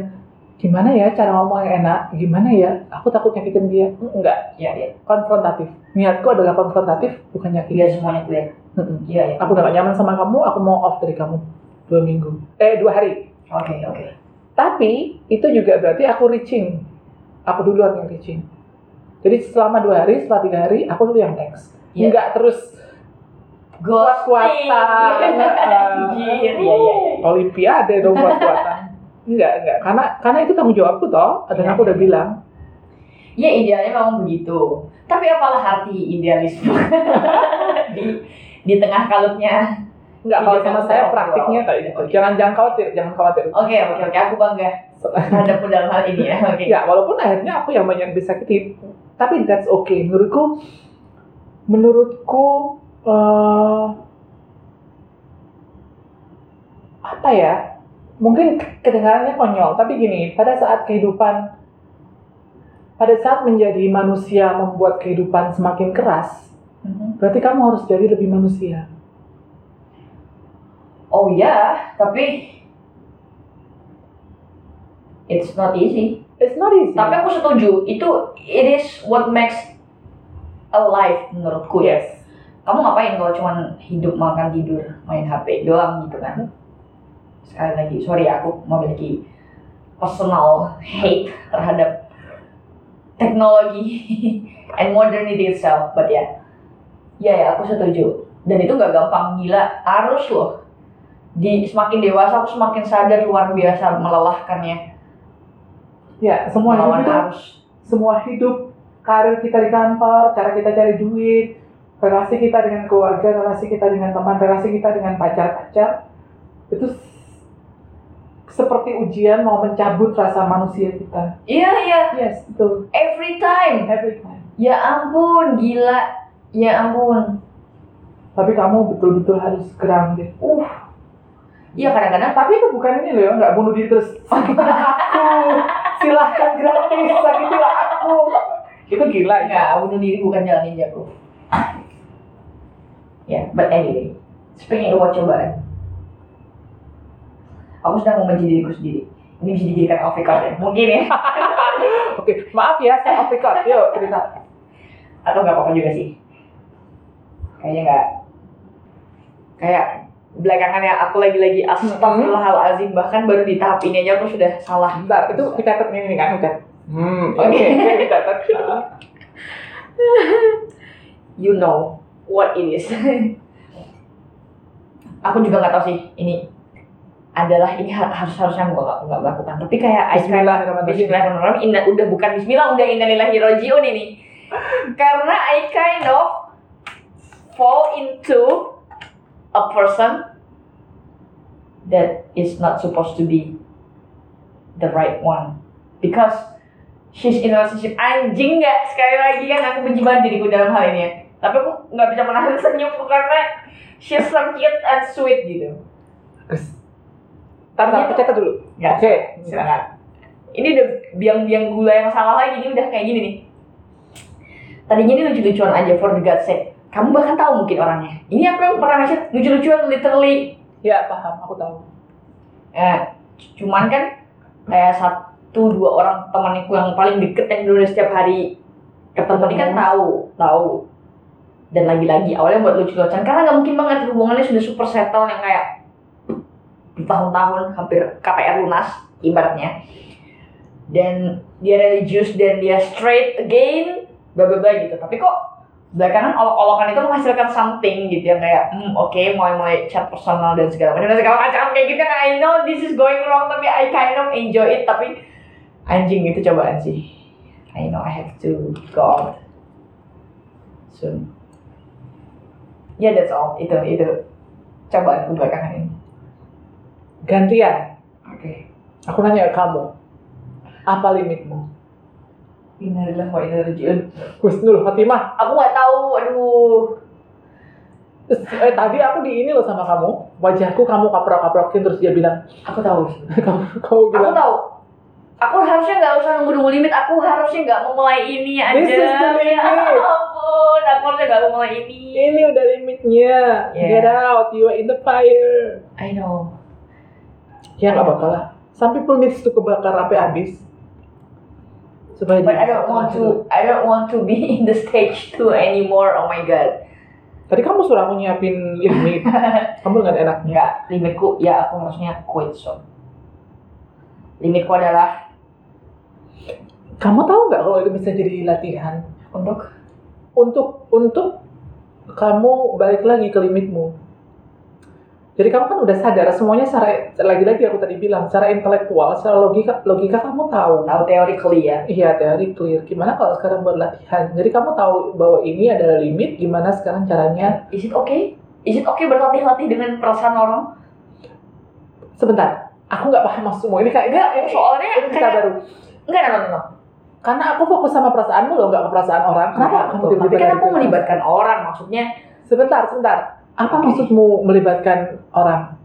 gimana ya cara ngomong yang enak, gimana ya, aku takut nyakitin dia. Enggak, Iya iya. konfrontatif. Niatku adalah konfrontatif, bukan nyakitin. semuanya clear. Mm-mm. Iya iya. Aku udah gak nyaman sama kamu, aku mau off dari kamu dua minggu. Eh, dua hari. Oke oke. Tapi itu juga berarti aku reaching. Aku duluan yang reaching. Jadi selama dua hari, setelah tiga hari, aku dulu yang teks. Iya. Enggak terus kuat-kuatan. Anjir. Iya iya iya. Olimpiade dong *laughs* kuat-kuatan. Enggak, enggak. Karena karena itu tanggung jawabku toh. Dan Iya, aku udah iya. bilang. Ya idealnya memang begitu. Tapi apalah arti idealisme *laughs* di di tengah kalutnya. Enggak, kalau sama saya praktiknya kayak gitu. Oke. Jangan jangan khawatir, jangan khawatir. Oke oke oke. Aku bangga terhadapmu dalam hal ini ya. *laughs* Oke. Ya, walaupun akhirnya aku yang banyak disakiti. Tapi that's okay. Menurutku, menurutku eh, apa ya? Mungkin kedengarannya konyol, tapi gini, pada saat kehidupan, pada saat menjadi manusia membuat kehidupan semakin keras, Mhm. berarti kamu harus jadi lebih manusia. Oh ya, tapi it's not easy. It's not easy. Tapi aku setuju, itu it is what makes a life menurutku ya. yes. Kamu ngapain kalau cuman hidup makan tidur main HP doang gitu kan? Sekali lagi, sorry aku memiliki personal hate terhadap teknologi *laughs* and modernity itself, but ya, ya ya aku setuju. Dan itu nggak gampang gila, harus loh. Di semakin dewasa aku semakin sadar luar biasa melelahkannya Ya, semua hidup itu arus. semua hidup, karir kita di kantor, cara kita cari duit, relasi kita dengan keluarga, relasi kita dengan teman, relasi kita dengan pacar-pacar, itu s- seperti ujian mau mencabut rasa manusia kita. Iya iya, Yes, itu every time. every time. Ya ampun, gila. Ya ampun. Tapi kamu betul-betul harus grounded. Uh. Iya kadang-kadang Tapi itu bukan ini loh, nggak bunuh diri terus aku, *laughs* silahkan gratis, sakitilah aku. Itu gila ya. Enggak, bunuh diri bukan jalan ninjaku. Ya, but anyway. Speaking about cobaan. Aku sedang membenci diriku sendiri. Ini bisa dijadikan off record ya? Mungkin ya. *laughs* Oke, maaf ya, saya off record. Yuk, cerita. Atau nggak apa-apa juga sih. Kayaknya nggak. Kayak belakangan ya aku lagi-lagi astagfirullahalazim bahkan baru di tahap ini aja aku sudah salah. Bentar, itu dicatat ini nih kan, dicatat. Hmm, *laughs* oke, oke, dicatat. *laughs* You know what it is. *laughs* aku juga nggak tahu sih ini adalah ini har- harus harusnya gue nggak nggak melakukan tapi kayak Bismillahirrahmanirrahim. Bismillahirrahmanirrahim Inna, udah bukan Bismillah udah innalillahi rojiun ini karena I kind of fall into a person that is not supposed to be the right one because she's in a relationship anjing nggak sekali lagi kan aku benci banget diriku dalam hal ini ya tapi aku nggak bisa menahan *laughs* senyumku karena she's so cute and sweet gitu Bagus. Ntar, ntar, Iya, dulu. Ya. Oke. silakan ini udah biang-biang gula yang salah lagi ini udah kayak gini nih tadinya ini lucu-lucuan aja for the God's sake kamu bahkan tahu mungkin orangnya ini aku yang pernah ngasih lucu-lucuan literally Ya, paham, aku tahu. Eh, cuman kan kayak satu dua orang temanku yang paling deket yang dulu setiap hari ketemu ini kan Ketemu. tahu, tahu. Dan lagi-lagi awalnya buat lucu-lucuan karena nggak mungkin banget hubungannya sudah super settle yang kayak bertahun-tahun hampir KPR lunas ibaratnya. Dan dia religius dan dia straight again, bla bla bla gitu. Tapi kok belakangan olok-olokan itu menghasilkan something gitu yang kayak hmm, oke mulai-mulai chat personal dan segala macam. Dan segala macam kayak gitu kan I know this is going wrong tapi I kind of enjoy it tapi anjing itu cobaan sih. I know I have to go out soon. Ya that's all. Itu itu cobaan belakangan ini. Gantian, oke. Aku nanya ke kamu, apa limitmu? Innalillahi wa inna ilaihi. Husnul Fatimah. Aku nggak tahu, aduh. Terus, eh, tadi aku di ini loh sama kamu, wajahku kamu kaprok-kaprokin terus dia bilang, Aku tahu. *laughs* kamu, kamu Aku bilang, tahu. Aku harusnya nggak usah nunggu-nunggu limit. Aku harusnya nggak memulai ini aja. This is the limit. Ya ampun, aku harusnya nggak memulai ini. ini udah limitnya, Yeah. get out, you are in the fire. I know. Ya nggak apa-apa lah, some people needs to kebakar sampai habis. Supaya But I don't want to. I don't want to be in the stage two anymore. Oh my god. Tadi kamu suruh aku nyiapin limit, *laughs* kamu dengan enaknya. Enggak, limitku ya aku harusnya quit so. Limitku adalah Kamu tahu nggak kalau itu bisa jadi latihan untuk untuk untuk kamu balik lagi ke limitmu. Jadi kamu kan udah sadar semuanya secara lagi-lagi aku tadi bilang secara intelektual, secara logika logika kamu tahu. tahu teorically ya. Iya teori clear. Gimana kalau sekarang buat latihan? Jadi kamu tahu bahwa ini adalah limit. Gimana sekarang caranya? Is it okay? Is it okay berlatih-latih dengan perasaan orang? Sebentar, aku nggak paham maksudmu. Ini kayak enggak. Ini, Soalnya ini kayak baru. enggak, no, no. Karena aku fokus sama perasaanmu loh, nggak ke perasaan orang. Kenapa Nah, kamu tiba-tiba Tapi kan aku melibatkan orang, maksudnya Sebentar, sebentar. Apa maksudmu melibatkan orang?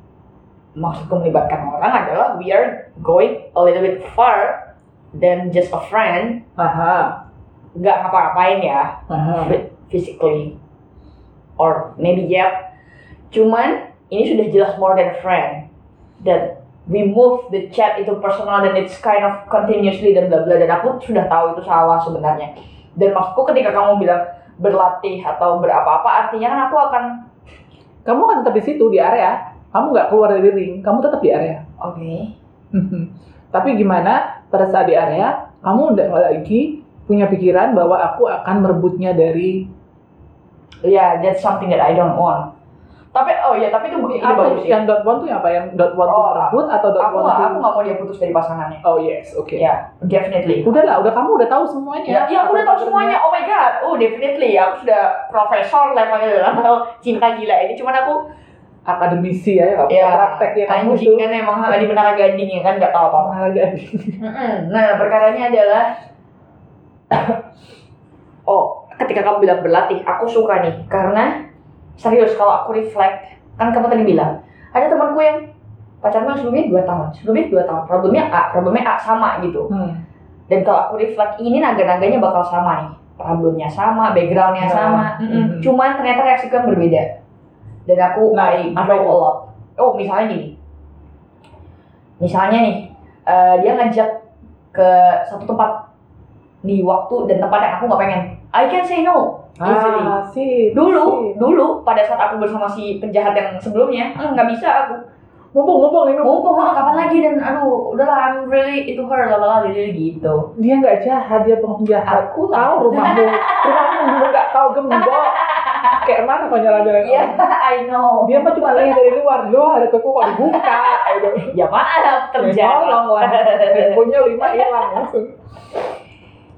maksudku melibatkan orang adalah we are going a little bit far than just a friend. Aha, Nggak ngapa-ngapain ya, aha. but physically or maybe yep. Cuman ini sudah jelas more than friend. That we move the chat itu personal dan it's kind of continuously dan bla bla dan aku sudah tahu itu salah sebenarnya. Dan maksudku ketika kamu bilang berlatih atau berapa-apa artinya kan aku akan Kamu kan tetap di situ di area. Kamu nggak keluar dari ring. Kamu tetap di area. oke *laughs* Tapi gimana pada saat di area, kamu udah lagi punya pikiran bahwa aku akan merebutnya dari yeah that's something that I don't want. Tapi oh ya tapi itu ini apa bagus sih. yang dot one tuh apa yang dot one tuh Oh, merebut atau dot Aku one tuh aku nggak mau dia putus dari pasangannya. oh yes oke Ya definitely. udahlah udah kamu udah tahu semuanya Ya, ya aku udah tahu semuanya. Oh my god. Oh, definitely. Aku sudah profesor levelnya dalam hal cinta gila ini. Cuman aku akademisi ya kamu ya praktek ya kamu tuh kan emang di menara gading ya kan nggak tahu apa-apa. olahraga Mm-mm. Nah, perkaranya adalah *coughs* oh, ketika kamu bilang berlatih, aku suka nih karena serius kalau aku reflect kan kamu tadi bilang ada temanku yang pacarnya sebelumnya dua tahun, sebelumnya dua tahun, problemnya A, problemnya A sama gitu. Hmm. Dan kalau aku reflect ini naga-naganya bakal sama nih. Problemnya sama, backgroundnya Nah, sama. Mm-mm. Cuman ternyata reaksiku yang berbeda. Dan aku Nah, I grow itu? a lot. Oh, misalnya gini. Misalnya nih, eh, dia ngajak ke satu tempat di waktu dan tempat yang aku nggak pengen. I can say no. Ah sih Dulu, dulu pada saat aku bersama si penjahat yang sebelumnya, ah, nggak bisa aku. mumpung mumpung ini Mumpung. Ah, kapan lagi? Dan aduh, udahlah I'm really into her lalala lili gitu. dia nggak jahat dia penjahat. Aku tahu rumahmu rumahmu dulu nggak tahu gembok. Kayak mana kau jalan-jalan Iya, *laughs* I know. dia mah cuma lihat dari luar. Loh ada toko kok dibuka. Ya maaf Ya, terjadi. tolong lah *laughs* handphonenya lima hilang langsung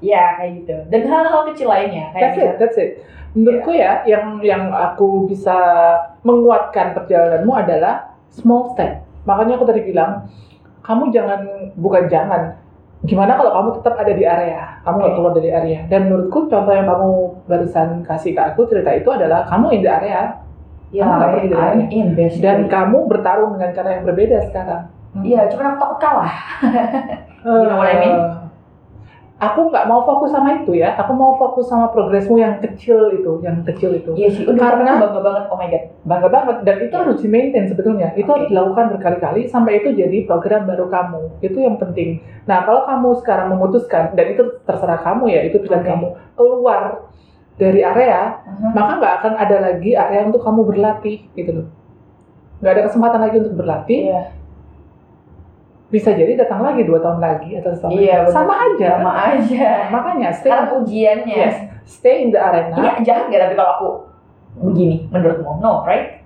Ya kayak gitu. Dan hal-hal kecil lainnya kayak that's it that's it menurutku ya yang yang aku bisa menguatkan perjalananmu adalah small step makanya aku tadi bilang kamu jangan bukan jangan gimana kalau kamu tetap ada di area kamu nggak Oke. keluar dari area dan menurutku contoh yang kamu barusan kasih ke aku cerita itu adalah kamu in the area ya, Kamu nggak pergi dari mana? in dan kamu bertarung dengan cara yang berbeda sekarang Iya, cuma aku takut kalah. *laughs* You know what I mean? Aku nggak mau fokus sama itu ya. Aku mau fokus sama progresmu yang kecil itu, yang kecil itu. Iya sih, udah Karena- bangga banget, oh my god. Bangga banget dan itu Iya. harus di maintain sebetulnya. Itu Oke. harus dilakukan berkali-kali sampai itu jadi program baru kamu. Itu yang penting. Nah, kalau kamu sekarang memutuskan dan itu terserah kamu ya, itu pilihan Oke. kamu keluar dari area, Mhm. maka nggak akan ada lagi area untuk kamu berlatih gitu loh. Nggak ada kesempatan lagi untuk berlatih. Iya, Bisa jadi datang lagi dua tahun lagi atau setahun iya lagi. sama aja. Sama aja. Makanya stay, Sekarang ujiannya. yes, stay in the arena. Ini jahat gak tapi kalau aku begini menurutmu? No, right?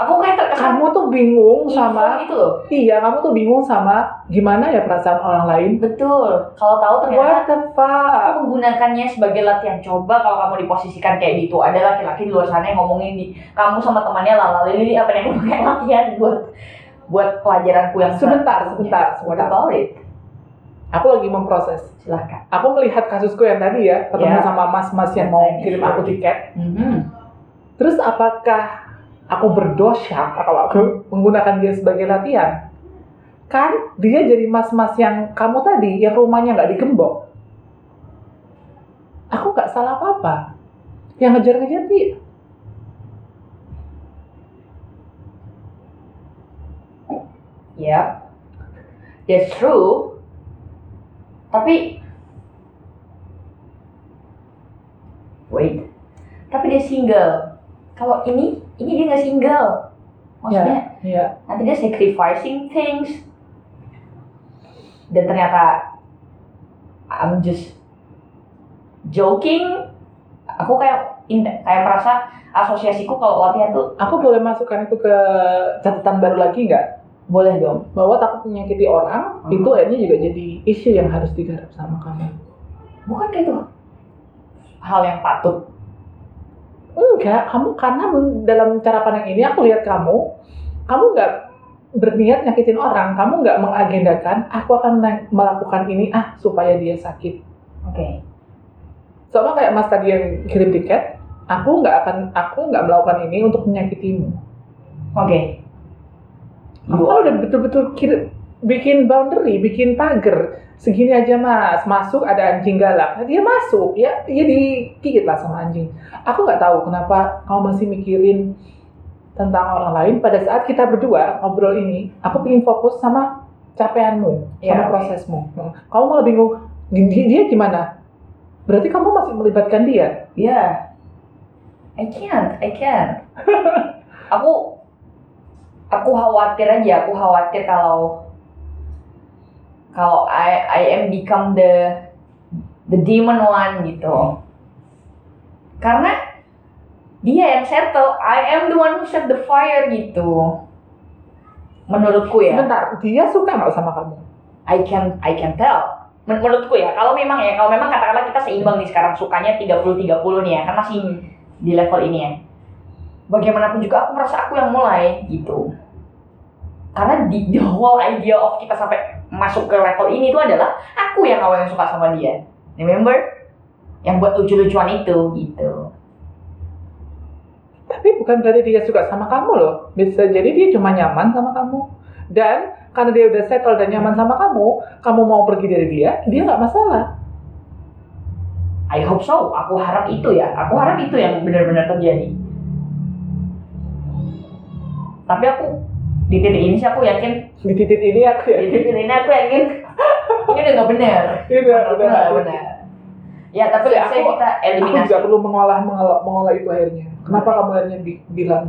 Aku kayak terkesan kamu tuh bingung sama itu loh. iya kamu tuh bingung sama gimana ya perasaan orang lain Betul. Kalau tahu ternyata what the fuck aku menggunakannya sebagai latihan coba kalau kamu diposisikan kayak gitu ada laki-laki di luar sana yang ngomongin di kamu sama temannya lala lili apa yang kayak latihan buat buat pelajaranku yang Sebentar, sebentar, What sebentar. about it? aku lagi memproses. Silahkan. aku melihat kasusku yang tadi ya ketemu Ya. sama mas-mas yang mau kirim aku tiket. Terus apakah aku berdosa kalau aku menggunakan dia sebagai latihan? Kan dia jadi mas-mas yang kamu tadi yang rumahnya nggak digembok. Aku nggak salah apa-apa. Yang ngejar-ngejar dia Ya, that's true. Tapi, wait, tapi dia single. Kalau ini, ini dia nggak single. Maksudnya, Iya. nanti dia sacrificing things. Dan ternyata, I'm just joking. Aku kayak kayak merasa asosiasiku kalau latihan tuh Aku boleh masukkan itu ke catatan baru lagi nggak? Boleh dong. Bahwa takut menyakiti orang, Hmm. itu akhirnya juga jadi isu yang harus digarap sama kamu. Bukan kayak itu hal yang patut. Enggak, kamu karena dalam cara pandang ini aku lihat kamu, kamu nggak berniat nyakitin orang, kamu nggak mengagendakan, aku akan melakukan ini ah supaya dia sakit. Oke. Sama kayak Mas tadi yang kirim tiket, aku nggak akan, aku nggak melakukan ini untuk menyakitimu. Oke. Aku kan udah betul-betul bikin boundary, bikin pagar. Segini aja mas, masuk ada anjing galak. Nah, dia masuk, ya, ya digigit lah sama anjing. Aku nggak tahu kenapa kamu masih mikirin tentang orang lain pada saat kita berdua ngobrol ini. Aku pengen fokus sama capaianmu, Ya, sama oke. prosesmu. Kamu malah bingung, dia, dia gimana? Berarti kamu masih melibatkan dia. Yeah. I can't, I can't. *laughs* aku aku khawatir aja, aku khawatir kalau kalau I I am become the the demon one gitu. Karena dia yang settle, I am the one who set the fire gitu. Menurutku ya. Sebentar, dia suka nggak sama kamu? I can I can tell. Men- Menurutku ya, kalau memang ya, kalau memang katakanlah kita seimbang nih sekarang sukanya 30-30 nih ya, kan masih di level ini ya. Bagaimanapun juga aku merasa aku yang mulai gitu. Karena di the whole idea of kita sampai masuk ke level ini itu adalah aku yang awalnya suka sama dia. Remember? Yang buat lucu-lucuan itu gitu. Tapi bukan berarti dia suka sama kamu loh. Bisa jadi dia cuma nyaman sama kamu. Dan karena dia udah settle dan nyaman sama kamu, kamu mau pergi dari dia, dia nggak masalah. I hope so. Aku harap itu ya. Aku harap itu yang benar-benar terjadi. Tapi aku di titik ini sih aku yakin Di titik ini aku ya. di titik ini aku yakin *laughs* ini udah nggak benar. Ini udah, nggak benar. Ya tapi Aku- let's say kita Aku eliminasi. nggak perlu mengolah, mengolah mengolah itu akhirnya. Kenapa kamu akhirnya bi- bilang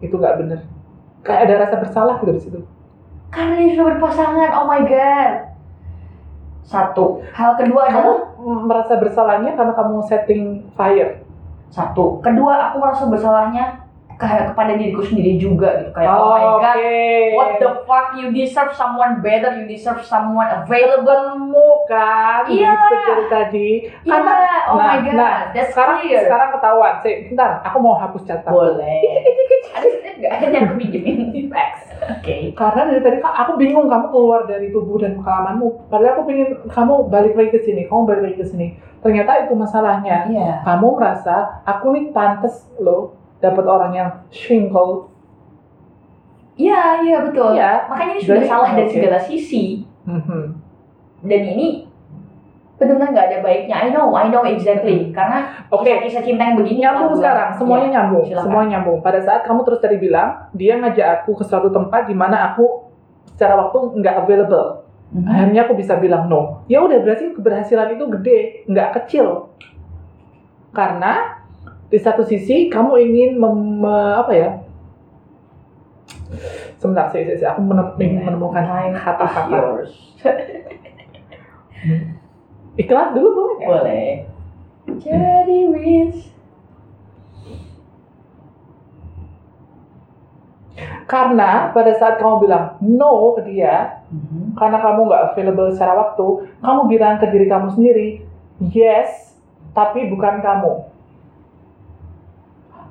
itu nggak benar? Kayak ada rasa bersalah gitu di situ. Karena dia sudah berpasangan. Oh my god. Satu. Hal kedua Kamu adalah merasa bersalahnya karena kamu setting fire. satu. Kedua aku merasa bersalahnya ke- kepada diriku sendiri juga gitu kayak oh, my god. Oke. What the fuck? You deserve someone better. You deserve someone available. Ketemu kan? Iya. Gitu dari tadi. Iya. Karena- Oh nah, my god. nah, That's sekarang clear. sekarang ketahuan. Sih, bentar, aku mau hapus catatan. Boleh. Ada nggak? Ada yang aku pinjemin. Facts. *laughs* Oke. Karena dari tadi aku bingung kamu keluar dari tubuh dan pengalamanmu. Padahal aku pengen kamu balik lagi ke sini, kamu balik lagi ke sini. Ternyata itu masalahnya. Iya. Kamu merasa aku nih pantas loh dapat orang yang single. Iya, iya betul. Iya. Makanya ini sudah Jadi, salah dari oke. segala sisi. Mhm. Dan ini benar-benar nggak ada baiknya. I know, I know exactly. Karena Oke. kisah-kisah cinta yang begini nyambung aku- sekarang semuanya Iya, nyambung silakan. semuanya nyambung pada saat kamu terus tadi bilang dia ngajak aku ke suatu tempat di mana aku secara waktu nggak available Mhm. akhirnya aku bisa bilang no ya udah berarti keberhasilan itu gede nggak kecil karena di satu sisi kamu ingin mem- me- apa ya sebentar sih, sih, sih. aku menem- ingin menemukan kata-kata yours. iklan dulu boleh nggak? Boleh. Jadi wis. karena pada saat kamu bilang no ke dia Mhm. karena kamu nggak available secara waktu, kamu bilang ke diri kamu sendiri, yes, tapi bukan kamu.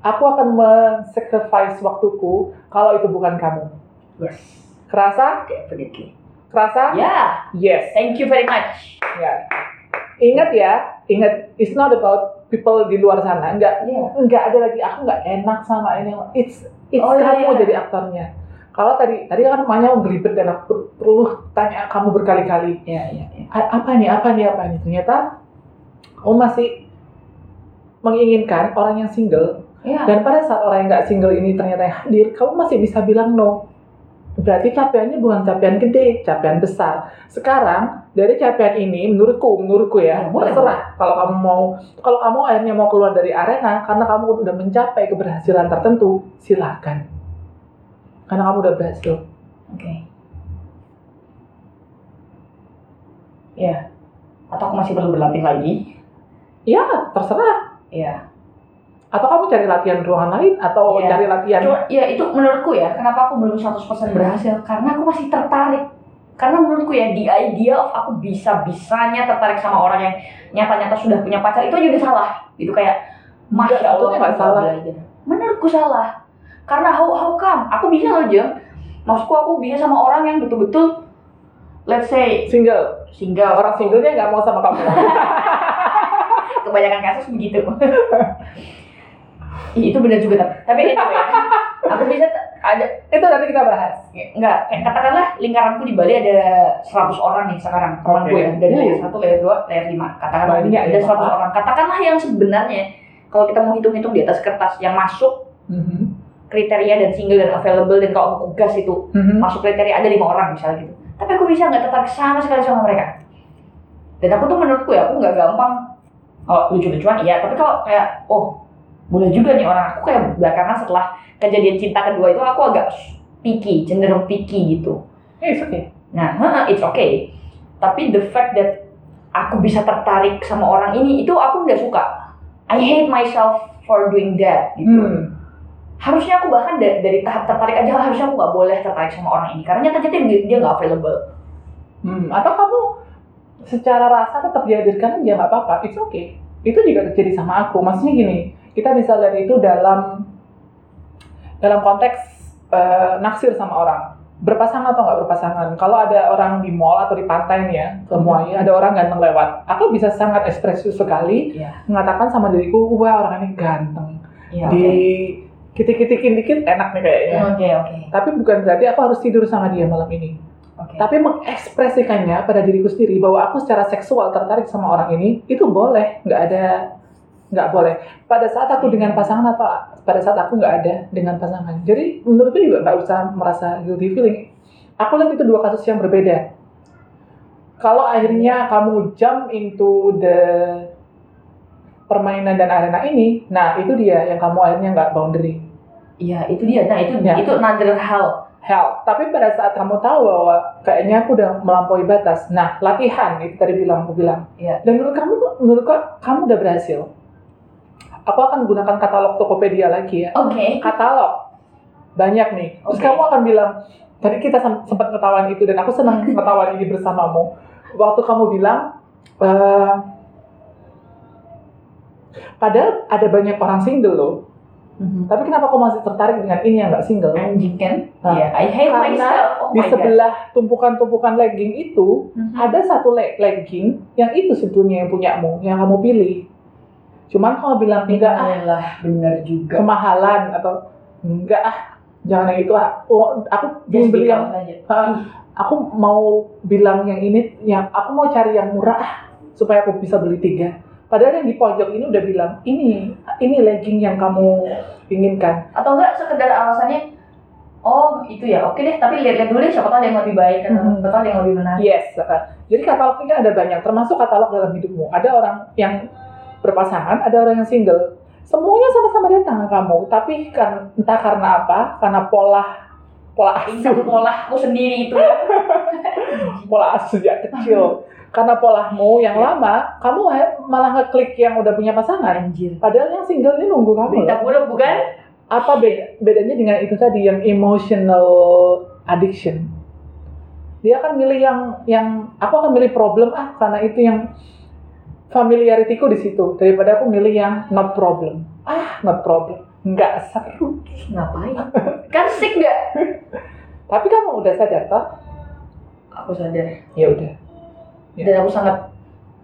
Aku akan men-sacrifice waktuku kalau itu bukan kamu. Yes. Kerasa? Definitely. Kerasa? Ya, Yes. thank you very much. Ya. Ingat ya, ingat, it's not about people di luar sana. Enggak, Iya. enggak ada lagi. Aku nggak enak sama ini. It's, it's Oh, kamu iya. jadi aktornya. Kalau tadi, tadi kan namanya belibet dan aku per- perlu tanya kamu berkali-kali. Iya, iya, iya. A- apa nih apa nih apa nih ternyata kamu masih menginginkan orang yang single Iya. dan pada saat orang yang nggak single ini ternyata yang hadir kamu masih bisa bilang no berarti capaiannya bukan capaian gede capaian besar sekarang dari capaian ini menurutku menurutku ya Ya, boleh, terserah kalau kamu mau kalau kamu akhirnya mau keluar dari arena karena kamu udah mencapai keberhasilan tertentu silahkan karena kamu udah berhasil Oke. Iya. Atau aku masih perlu berlatih lagi? ya terserah Iya. Atau kamu cari latihan ruangan lain atau Iya. cari latihan Cuma, ya itu menurutku ya, kenapa aku belum 100% berhasil? Karena aku masih tertarik. Karena menurutku ya, the idea of aku bisa-bisanya tertarik sama orang yang nyata-nyata sudah punya pacar, itu aja udah salah. Itu kayak, Masya Allah, nggak salah. belajar. Menurutku salah. Karena how, how come? Aku bisa loh, Jeng. Maksudku aku bisa sama orang yang betul-betul, let's say, single single. orang singlenya nggak mau sama kamu *laughs* Kebanyakan kasus begitu. *laughs* Itu benar juga, tapi- tapi anyway, *laughs* aku bisa ada itu nanti kita bahas Enggak, kayak katakanlah lingkaranku di Bali ada 100 orang nih sekarang temanku Oke. ya dari Uh. layer 1, layer 2, layer 5 katakanlah Banyak ada ya, 100 Bapak. orang katakanlah yang sebenarnya kalau kita mau hitung-hitung di atas kertas yang masuk Mhm. kriteria dan single dan available dan kalau aku gas itu Mhm. masuk kriteria ada lima orang misalnya gitu tapi aku bisa nggak tertarik sama sekali sama mereka dan aku tuh menurutku ya aku nggak gampang oh lucu-lucuan iya tapi kalau kayak oh boleh juga nih orang aku kayak belakangan setelah kejadian cinta kedua itu aku agak picky cenderung picky gitu Eh, it's okay. Nah, it's okay. Tapi the fact that aku bisa tertarik sama orang ini itu aku nggak suka. I hate myself for doing that gitu. Hmm. Harusnya aku bahkan dari, dari tahap tertarik aja harusnya aku nggak boleh tertarik sama orang ini karena nyata-nyata dia dia nggak available. Hmm. Atau kamu secara rasa tetap dihadirkan aja nggak apa-apa. It's okay. Itu juga terjadi sama aku. Maksudnya gini, kita bisa lihat itu dalam dalam konteks eh, naksir sama orang. Berpasangan atau nggak berpasangan. Kalau ada orang di mall atau di pantai nih ya, semuanya ada orang ganteng lewat. Aku bisa sangat ekspresif sekali Iya. mengatakan sama diriku, wah orang ini ganteng. Iya. di Oke. kitik-kitikin dikit enak nih kayaknya. Oke oke Tapi bukan berarti aku harus tidur sama dia malam ini. oke. Tapi mengekspresikannya pada diriku sendiri bahwa aku secara seksual tertarik sama orang ini itu boleh, nggak ada nggak boleh. Pada saat aku dengan pasangan atau pada saat aku nggak ada dengan pasangan. Jadi menurutku juga nggak usah merasa guilty feeling. Aku lihat itu dua kasus yang berbeda. Kalau akhirnya kamu jump into the permainan dan arena ini, nah itu dia yang kamu akhirnya nggak boundary. Iya itu dia. Nah itu Ya. itu another hal. help. Tapi pada saat kamu tahu bahwa kayaknya aku udah melampaui batas, nah latihan itu tadi bilang aku bilang. Iya. Dan menurut kamu, menurut kamu udah berhasil. Aku akan gunakan katalog Tokopedia lagi ya. Oke. Katalog banyak nih. Terus Oke. kamu akan bilang, tadi kita sem- sempat ketahuan itu dan aku senang *laughs* ketahuan ini bersamamu. Waktu kamu bilang, eh, padahal ada banyak orang single loh. Mhm. Tapi kenapa kau masih tertarik dengan ini yang nggak single? Anjing kan? Nah, Iya. I hate karena myself. Oh di my god. sebelah tumpukan-tumpukan legging itu Mhm. ada satu le- legging yang itu sebetulnya yang punyamu yang kamu pilih cuman kamu bilang enggak ah Alhamdulillah, benar juga. kemahalan atau enggak ah jangan yang itu ah oh, aku belum beli yang ah, aku mau bilang yang ini yang aku mau cari yang murah ah supaya aku bisa beli tiga. Padahal yang di pojok ini udah bilang, ini ini legging yang kamu inginkan. Atau enggak sekedar alasannya Oh itu ya oke deh tapi lihat-lihat dulu deh siapa tahu ada yang lebih baik atau Mhm. siapa tahu ada yang lebih menarik. Yes. uh, Jadi katalog ini kan ada banyak, termasuk katalog dalam hidupmu. Ada orang yang berpasangan, ada orang yang single. Semuanya sama-sama datang ke kamu, tapi kan entah karena apa, karena pola pola asuh, pola aku sendiri itu. *laughs* pola asuh sejak kecil. Karena polahmu yang lama, kamu malah ngeklik yang udah punya pasangan. Anjir. Padahal yang single ini nunggu kamu. Berita loh. buruk bukan? Apa beda, bedanya dengan itu tadi yang emotional addiction? Dia akan milih yang yang aku akan milih problem ah karena itu yang familiaritiku di situ daripada aku milih yang not problem. Ah, not problem. Nggak seru. Ngapain? Kan sick gak? *laughs* Tapi kamu udah sadar toh? Aku sadar. Ya udah. Ya. Dan aku sangat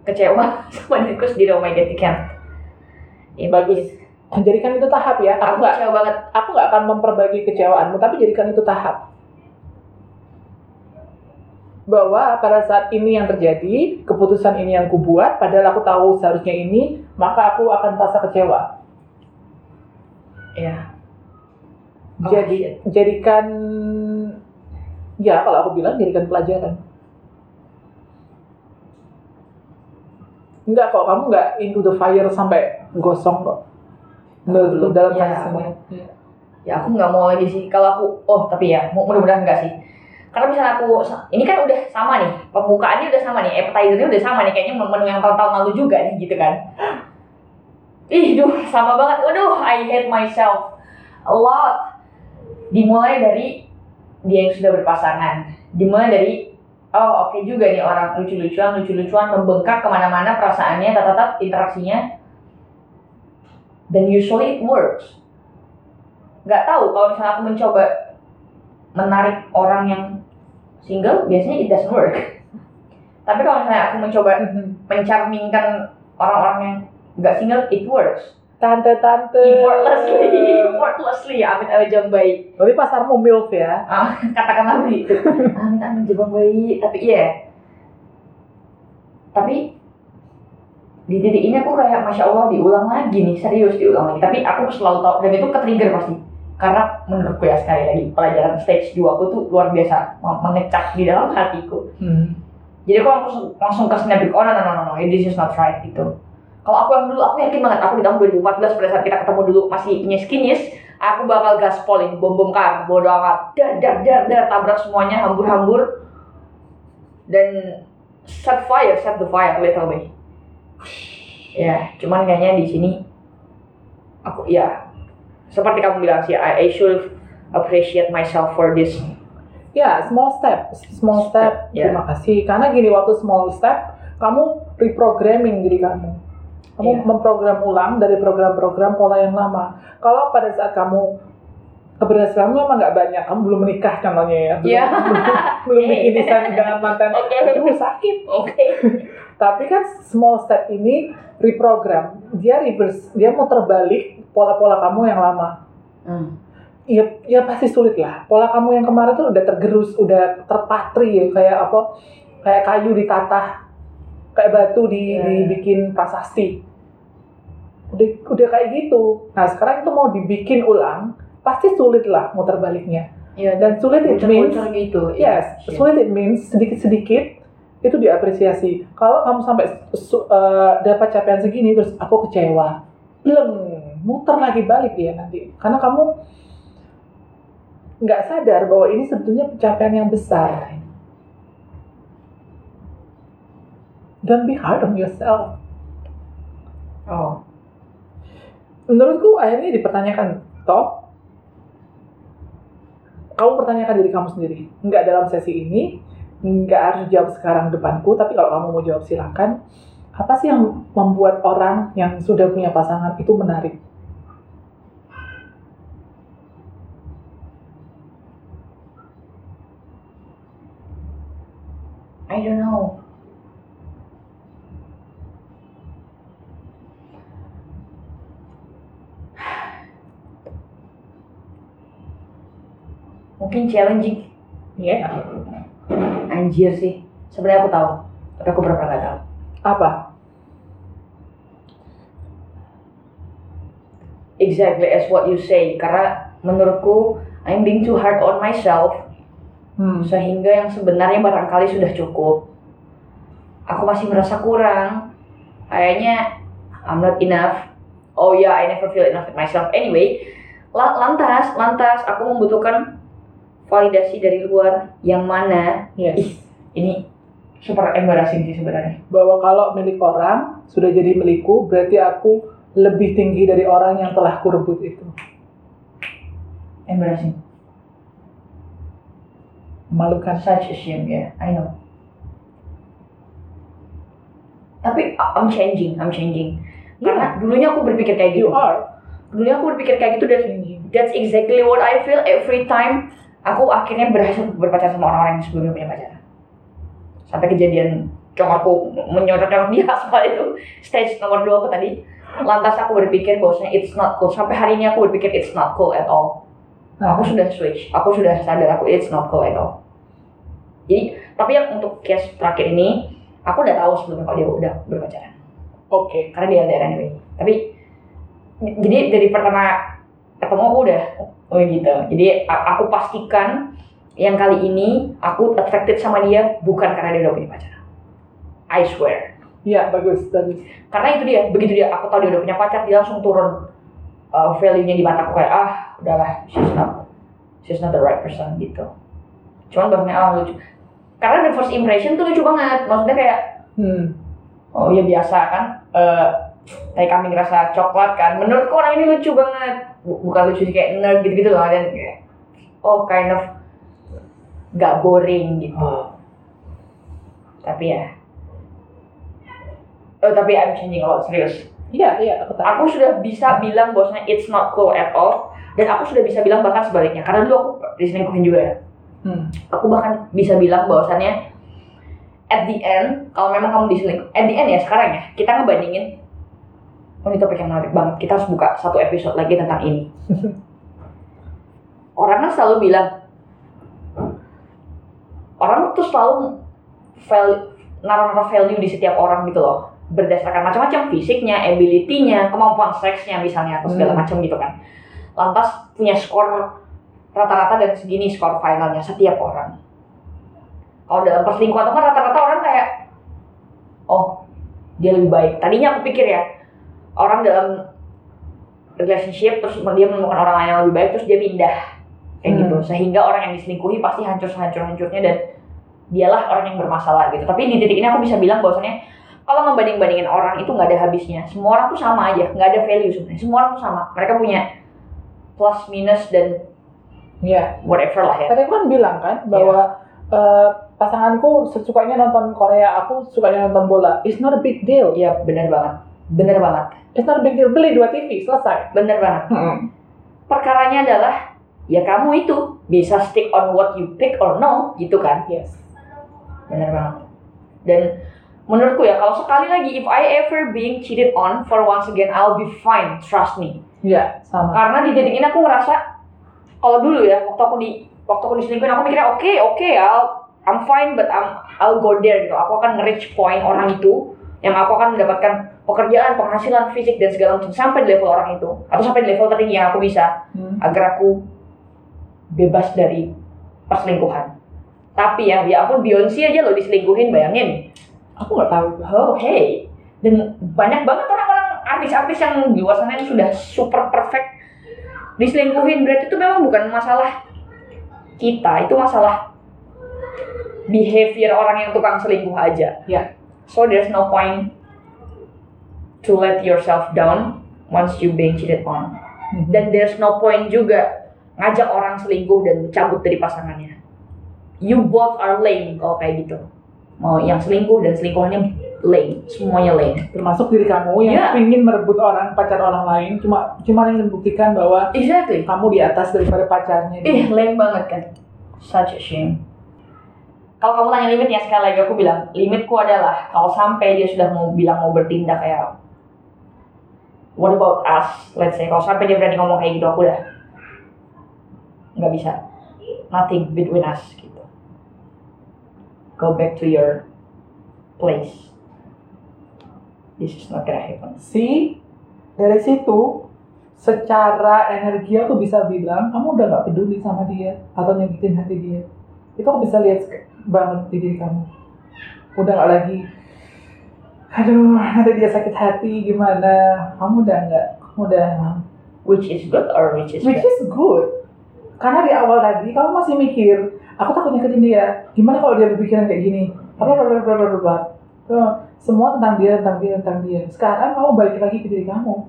kecewa *laughs* sama diriku sendiri. Oh my god, you can't. Bagus. Jadikan itu tahap ya. Aku nggak kecewa banget. aku nggak akan memperbaiki kecewaanmu, tapi jadikan itu tahap. Bahwa pada saat ini yang terjadi, keputusan ini yang kubuat, padahal aku tahu seharusnya ini, maka aku akan merasa kecewa. Ya. Oh, Jadi jadikan ya kalau aku bilang jadikan pelajaran. Enggak kok, kamu nggak into the fire sampai gosong kok. Belum dalam Ya, fase semua. ya aku nggak mau lagi sih kalau aku oh tapi ya mu- mudah-mudahan enggak sih karena misalnya aku ini kan udah sama nih pembukaannya udah sama nih appetizernya udah sama nih kayaknya menu yang tahun-tahun lalu juga nih gitu kan. Ih duh sama banget. Aduh I hate myself a lot. Dimulai dari dia yang sudah berpasangan. Dimulai dari oh oke juga nih orang lucu-lucuan lucu-lucuan membengkak ke mana-mana perasaannya tatap interaksinya. Dan usually it works. Nggak tahu kalau misalnya aku mencoba menarik orang yang single biasanya it doesn't work. Tapi kalau misalnya aku mencoba mencerminkan orang-orang yang nggak single it works. Tante-tante. effortlessly effortlessly amit amit jam bayi. Berarti pasarmu MILF ya? ah, katakanlah begitu amit amit jam bayi tapi iya. Tapi di titik ini aku kayak masya allah diulang lagi nih serius diulang lagi. Tapi aku selalu tahu dan itu ke trigger pasti karena menurutku ya sekali lagi pelajaran stage 2 aku tuh luar biasa meng- mengecap di dalam hatiku. Hmm. jadi aku langsung langsung ke snap oh no no no no no this is not right gitu. Kalau aku yang dulu aku yakin banget aku di tahun 2014 pada saat kita ketemu dulu masih kinyis kinyis aku bakal gaspolin bom bom kan bodo amat. Dar dar dar dar tabrak semuanya hambur hambur dan set fire set the fire literally ya cuman kayaknya di sini aku ya seperti kamu bilang sih I, I should appreciate myself for this Ya, small step, small step. Ya. Terima kasih. Karena gini waktu small step, kamu reprogramming diri kamu. Kamu Iya. memprogram ulang dari program-program pola yang lama. Kalau pada saat kamu keberhasilanmu memang nggak banyak, kamu belum menikah contohnya ya, belum, Iya. *laughs* belum *laughs* bikin desain dengan mantan, Oke. aduh sakit. *laughs* oke Tapi kan small step ini reprogram, dia reverse, dia mau terbalik pola-pola kamu yang lama. hmm. ya ya pasti sulit lah. Pola kamu yang kemarin tuh udah tergerus, udah terpatri ya kayak apa? Kayak kayu ditatah, kayak batu di, Iya. dibikin prasasti. Udah udah kayak gitu. Nah sekarang itu mau dibikin ulang, pasti sulit lah muter baliknya. ya Dan sulit it means gitu Yes, Shit. sulit it means sedikit-sedikit itu diapresiasi. Kalau kamu sampai eh, dapat capaian segini terus aku kecewa, belum muter lagi balik dia nanti. Karena kamu nggak sadar bahwa ini sebetulnya pencapaian yang besar. Don't be hard on yourself. oh Menurutku akhirnya dipertanyakan, toh kamu pertanyakan diri kamu sendiri. Nggak dalam sesi ini, nggak harus jawab sekarang depanku, tapi kalau kamu mau jawab silakan. Apa sih yang membuat orang yang sudah punya pasangan itu menarik? I don't know. Mungkin challenging. Iya. Yeah. Anjir sih. Sebenarnya aku tahu, tapi aku berapa nggak tahu. Apa? Exactly as what you say. Karena menurutku, I'm being too hard on myself Hmm. sehingga yang sebenarnya barangkali sudah cukup. Aku masih merasa kurang. Kayaknya I'm not enough. Oh ya I never feel enough with myself. Anyway la- lantas lantas aku membutuhkan validasi dari luar yang mana? Yes. ih ini super embarrassing sih sebenarnya. Bahwa kalau milik orang sudah jadi milikku, berarti aku lebih tinggi dari orang yang telah kurebut itu. embarrassing Memalukan. such a shame ya I know. Tapi I- I'm changing I'm changing. Karena dulunya aku berpikir kayak gitu. You are. Dulunya aku berpikir kayak gitu dan that's exactly what I feel every time aku akhirnya berhasil berpacaran sama orang-orang yang sebelumnya punya pacar sampai kejadian congorku menyodorkan di aspal *laughs* itu. Stage nomor dua aku tadi. Lantas aku berpikir bahwasanya it's not cool. Sampai hari ini aku berpikir it's not cool at all Nah, aku sudah switch aku sudah sadar aku it's not cool at all. Jadi tapi yang untuk case terakhir ini aku udah tahu sebelumnya kalau dia udah berpacaran. Oke. karena dia LDR anyway. Tapi jadi dari pertama ketemu aku udah oh gitu. Jadi aku pastikan yang kali ini aku attracted sama dia bukan karena dia udah punya pacar. I swear. Iya, bagus, bagus. karena itu dia begitu dia aku tahu dia udah punya pacar dia langsung turun uh, value-nya di mataku kayak ah udahlah she's not she's not the right person gitu cuman bahasanya ah lucu karena the first impression tuh lucu banget maksudnya kayak Hmm. Oh ya biasa kan, eh kayak kambing rasa coklat kan. Menurutku orang ini lucu banget. Bu- Bukan lucu sih kayak nerd gitu-gitu loh. Dan kayak, oh kind of gak boring gitu. Tapi ya. Oh tapi I'm changing a lot, serius. Iya, iya, aku tahu. Aku sudah bisa bilang bahwasanya it's not cool at all. Dan aku sudah bisa bilang bahkan sebaliknya. Karena dulu aku diselingkuhin juga ya Hmm. aku bahkan bisa bilang bahwasannya at the end kalau memang kamu diselingkuh at the end ya sekarang ya kita ngebandingin oh ini topik yang menarik banget kita harus buka satu episode lagi tentang ini *laughs* orang kan selalu bilang orang tuh selalu value naruh-naruh value di setiap orang gitu loh berdasarkan macam-macam fisiknya, ability-nya, kemampuan seksnya misalnya atau segala Hmm. macam gitu kan. Lantas punya skor rata-rata dan segini skor finalnya setiap orang. Kalau dalam perselingkuhan itu kan rata-rata orang kayak, oh dia lebih baik. Tadinya aku pikir ya orang dalam relationship terus dia menemukan orang lain yang lebih baik terus dia pindah kayak Hmm. gitu sehingga orang yang diselingkuhi pasti hancur hancur hancurnya dan dialah orang yang bermasalah gitu. Tapi di titik ini aku bisa bilang bahwasannya kalau ngebanding bandingin orang itu nggak ada habisnya. Semua orang tuh sama aja, nggak ada value sebenarnya. Semua orang tuh sama. Mereka punya plus minus dan Iya. whatever lah ya. Tadi aku kan bilang kan bahwa eh, pasanganku sesukanya nonton Korea, aku sukanya nonton bola. It's not a big deal. Iya benar banget, benar banget, It's not a big deal. Beli dua TV, selesai. benar banget. Hmm. Perkaranya adalah ya kamu itu bisa stick on what you pick or no gitu kan, Yes. benar banget. Dan menurutku ya kalau sekali lagi if I ever being cheated on for once again I'll be fine, trust me. Iya, sama. Karena di titik ini aku ngerasa kalau dulu ya waktu aku di waktu aku diselingkuhin aku mikirnya oke oke I'll I'm fine but I'm I'll go there gitu. Aku akan nge-reach point orang itu yang aku akan mendapatkan pekerjaan, penghasilan fisik dan segala macam sampai di level orang itu atau sampai di level tertinggi yang aku bisa Hmm. agar aku bebas dari perselingkuhan. Tapi ya, ya ampun Beyonce aja loh diselingkuhin, bayangin. Aku nggak tahu. Oh, hey. Dan banyak banget orang-orang artis-artis yang di luar sana yang sudah super perfect diselingkuhin. Berarti itu memang bukan masalah kita, itu masalah behavior orang yang tukang selingkuh aja. Ya. So there's no point to let yourself down once you being cheated on. Hmm. Dan there's no point juga ngajak orang selingkuh dan cabut dari pasangannya. You both are lame kalau kayak gitu. Mau yang selingkuh dan selingkuhannya lame, semuanya lame. Termasuk diri kamu yang Iya. ingin merebut orang pacar orang lain, cuma cuma ingin membuktikan bahwa Exactly. kamu di atas daripada pacarnya. Ih, lame banget kan. Such a shame. Kalau kamu tanya limitnya sekali lagi aku bilang limitku adalah kalau sampai dia sudah mau bilang mau bertindak kayak what about us let's say kalau sampai dia berani ngomong kayak gitu aku udah nggak bisa nothing between us gitu go back to your place. This is not gonna happen. Si dari situ secara energi aku bisa bilang kamu udah nggak peduli sama dia atau nyakitin hati dia. Itu aku bisa lihat banget di diri kamu. Udah nggak lagi aduh nanti dia sakit hati gimana? Kamu udah nggak kamu udah which is good or which is which bad? is good. Karena di awal tadi kamu masih mikir aku takut nyakitin dia. Gimana kalau dia berpikiran kayak gini? Bla bla bla bla bla semua tentang dia tentang dia tentang dia. Sekarang kamu balik lagi ke diri kamu.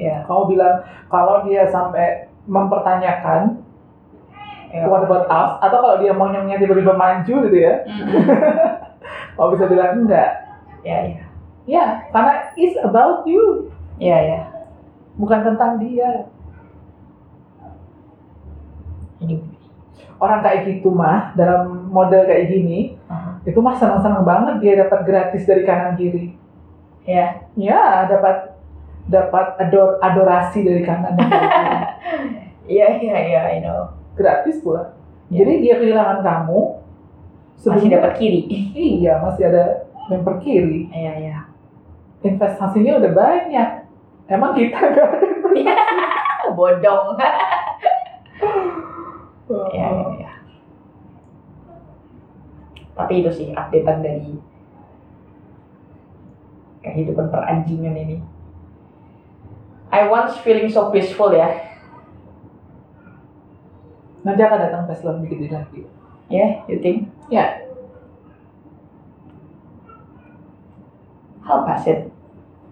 Ya kamu bilang kalau dia sampai mempertanyakan ya. what about us atau kalau dia maunya tiba-tiba maju gitu ya. Mm-mm. *laughs* kamu bisa bilang enggak. Ya ya ya karena it's about you. Ya ya bukan tentang dia. Ini orang kayak gitu mah dalam model kayak gini Aha. itu mah senang-senang banget dia dapat gratis dari kanan kiri. Ya. Ya dapat dapat ador adorasi dari kanan dan kiri. Iya *laughs* iya iya I know. Gratis pula. Ya. jadi dia kehilangan kamu masih dapat kiri. Iya masih ada member kiri. Iya iya investasinya udah banyak. Emang kita gak ada *laughs* bodong *laughs* ya ya ya tapi itu sih updatean dari kehidupan peranjingan ini. I once feeling so peaceful ya. Nanti akan datang tes lebih gede lagi. Ya you think? Ya. How pass it?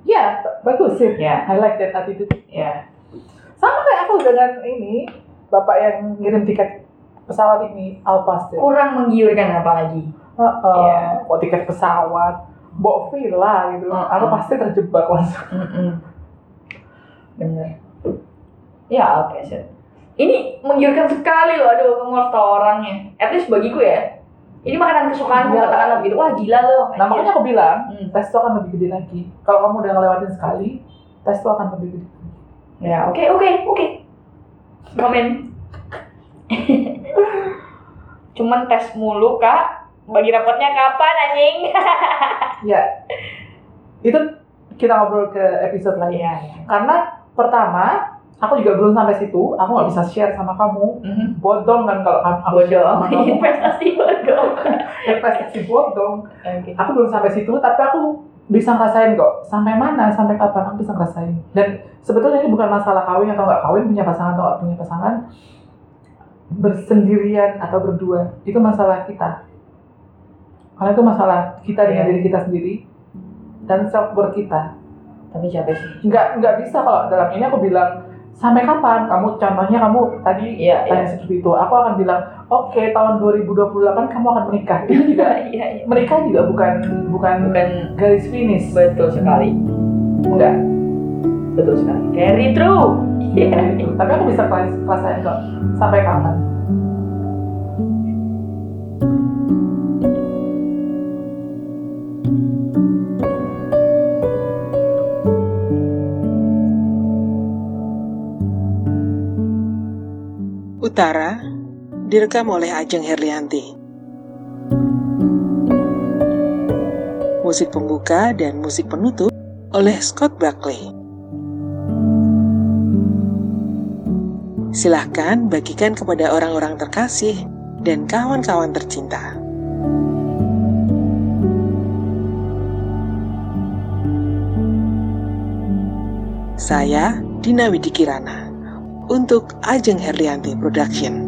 Ya bagus sih. Ya. I like that attitude. Ya. Sama kayak aku dengan ini bapak yang ngirim tiket pesawat ini Alpas deh. kurang menggiurkan apalagi Heeh. Iya. Kok tiket pesawat, bawa villa gitu. Heeh. Aku pasti terjebak langsung. Mm-mm. bener ya I'll pass it ini menggiurkan sekali loh aduh kamu tahu orangnya at least bagiku ya ini makanan kesukaanku Iya. katakanlah begitu wah gila loh Nah makanya aku bilang, Hmm. tes itu akan lebih gede lagi. Kalau kamu udah ngelewatin sekali, tes itu akan lebih gede. ya oke oke oke komen cuman tes mulu kak bagi rapotnya kapan anjing *laughs* Ya, itu kita ngobrol ke episode lain. iya iya Karena pertama, aku juga belum sampai situ. Aku nggak bisa share sama kamu. Mhm. Bodong kan kalau aku share bodoh sama kamu. investasi *laughs* bodoh Investasi bodong. Aku belum sampai situ, tapi aku bisa ngerasain kok. Sampai mana, sampai kapan aku bisa ngerasain. Dan sebetulnya ini bukan masalah kawin atau nggak kawin, punya pasangan atau nggak punya pasangan. Bersendirian atau berdua, itu masalah kita. Karena itu masalah kita dengan Iya. diri kita sendiri dan self worth kita. tapi capek sih Nggak nggak bisa kalau dalam ini aku bilang sampai kapan? Kamu contohnya kamu tadi Iya, tanya seperti itu. Aku akan bilang oke tahun 2028 kamu akan menikah. Itu juga *laughs* iya iya. Menikah juga bukan bukan bukan garis finish. betul sekali. Enggak. Betul sekali. Very true. Iya Gitu. tapi aku bisa kelas- kerasain kok. Sampai kapan Utara direkam oleh Ajeng Herlianti. Musik pembuka dan musik penutup oleh Scott Buckley. Silahkan bagikan kepada orang-orang terkasih dan kawan-kawan tercinta. Saya Dina Widikirana untuk Ajeng Herlianti Production.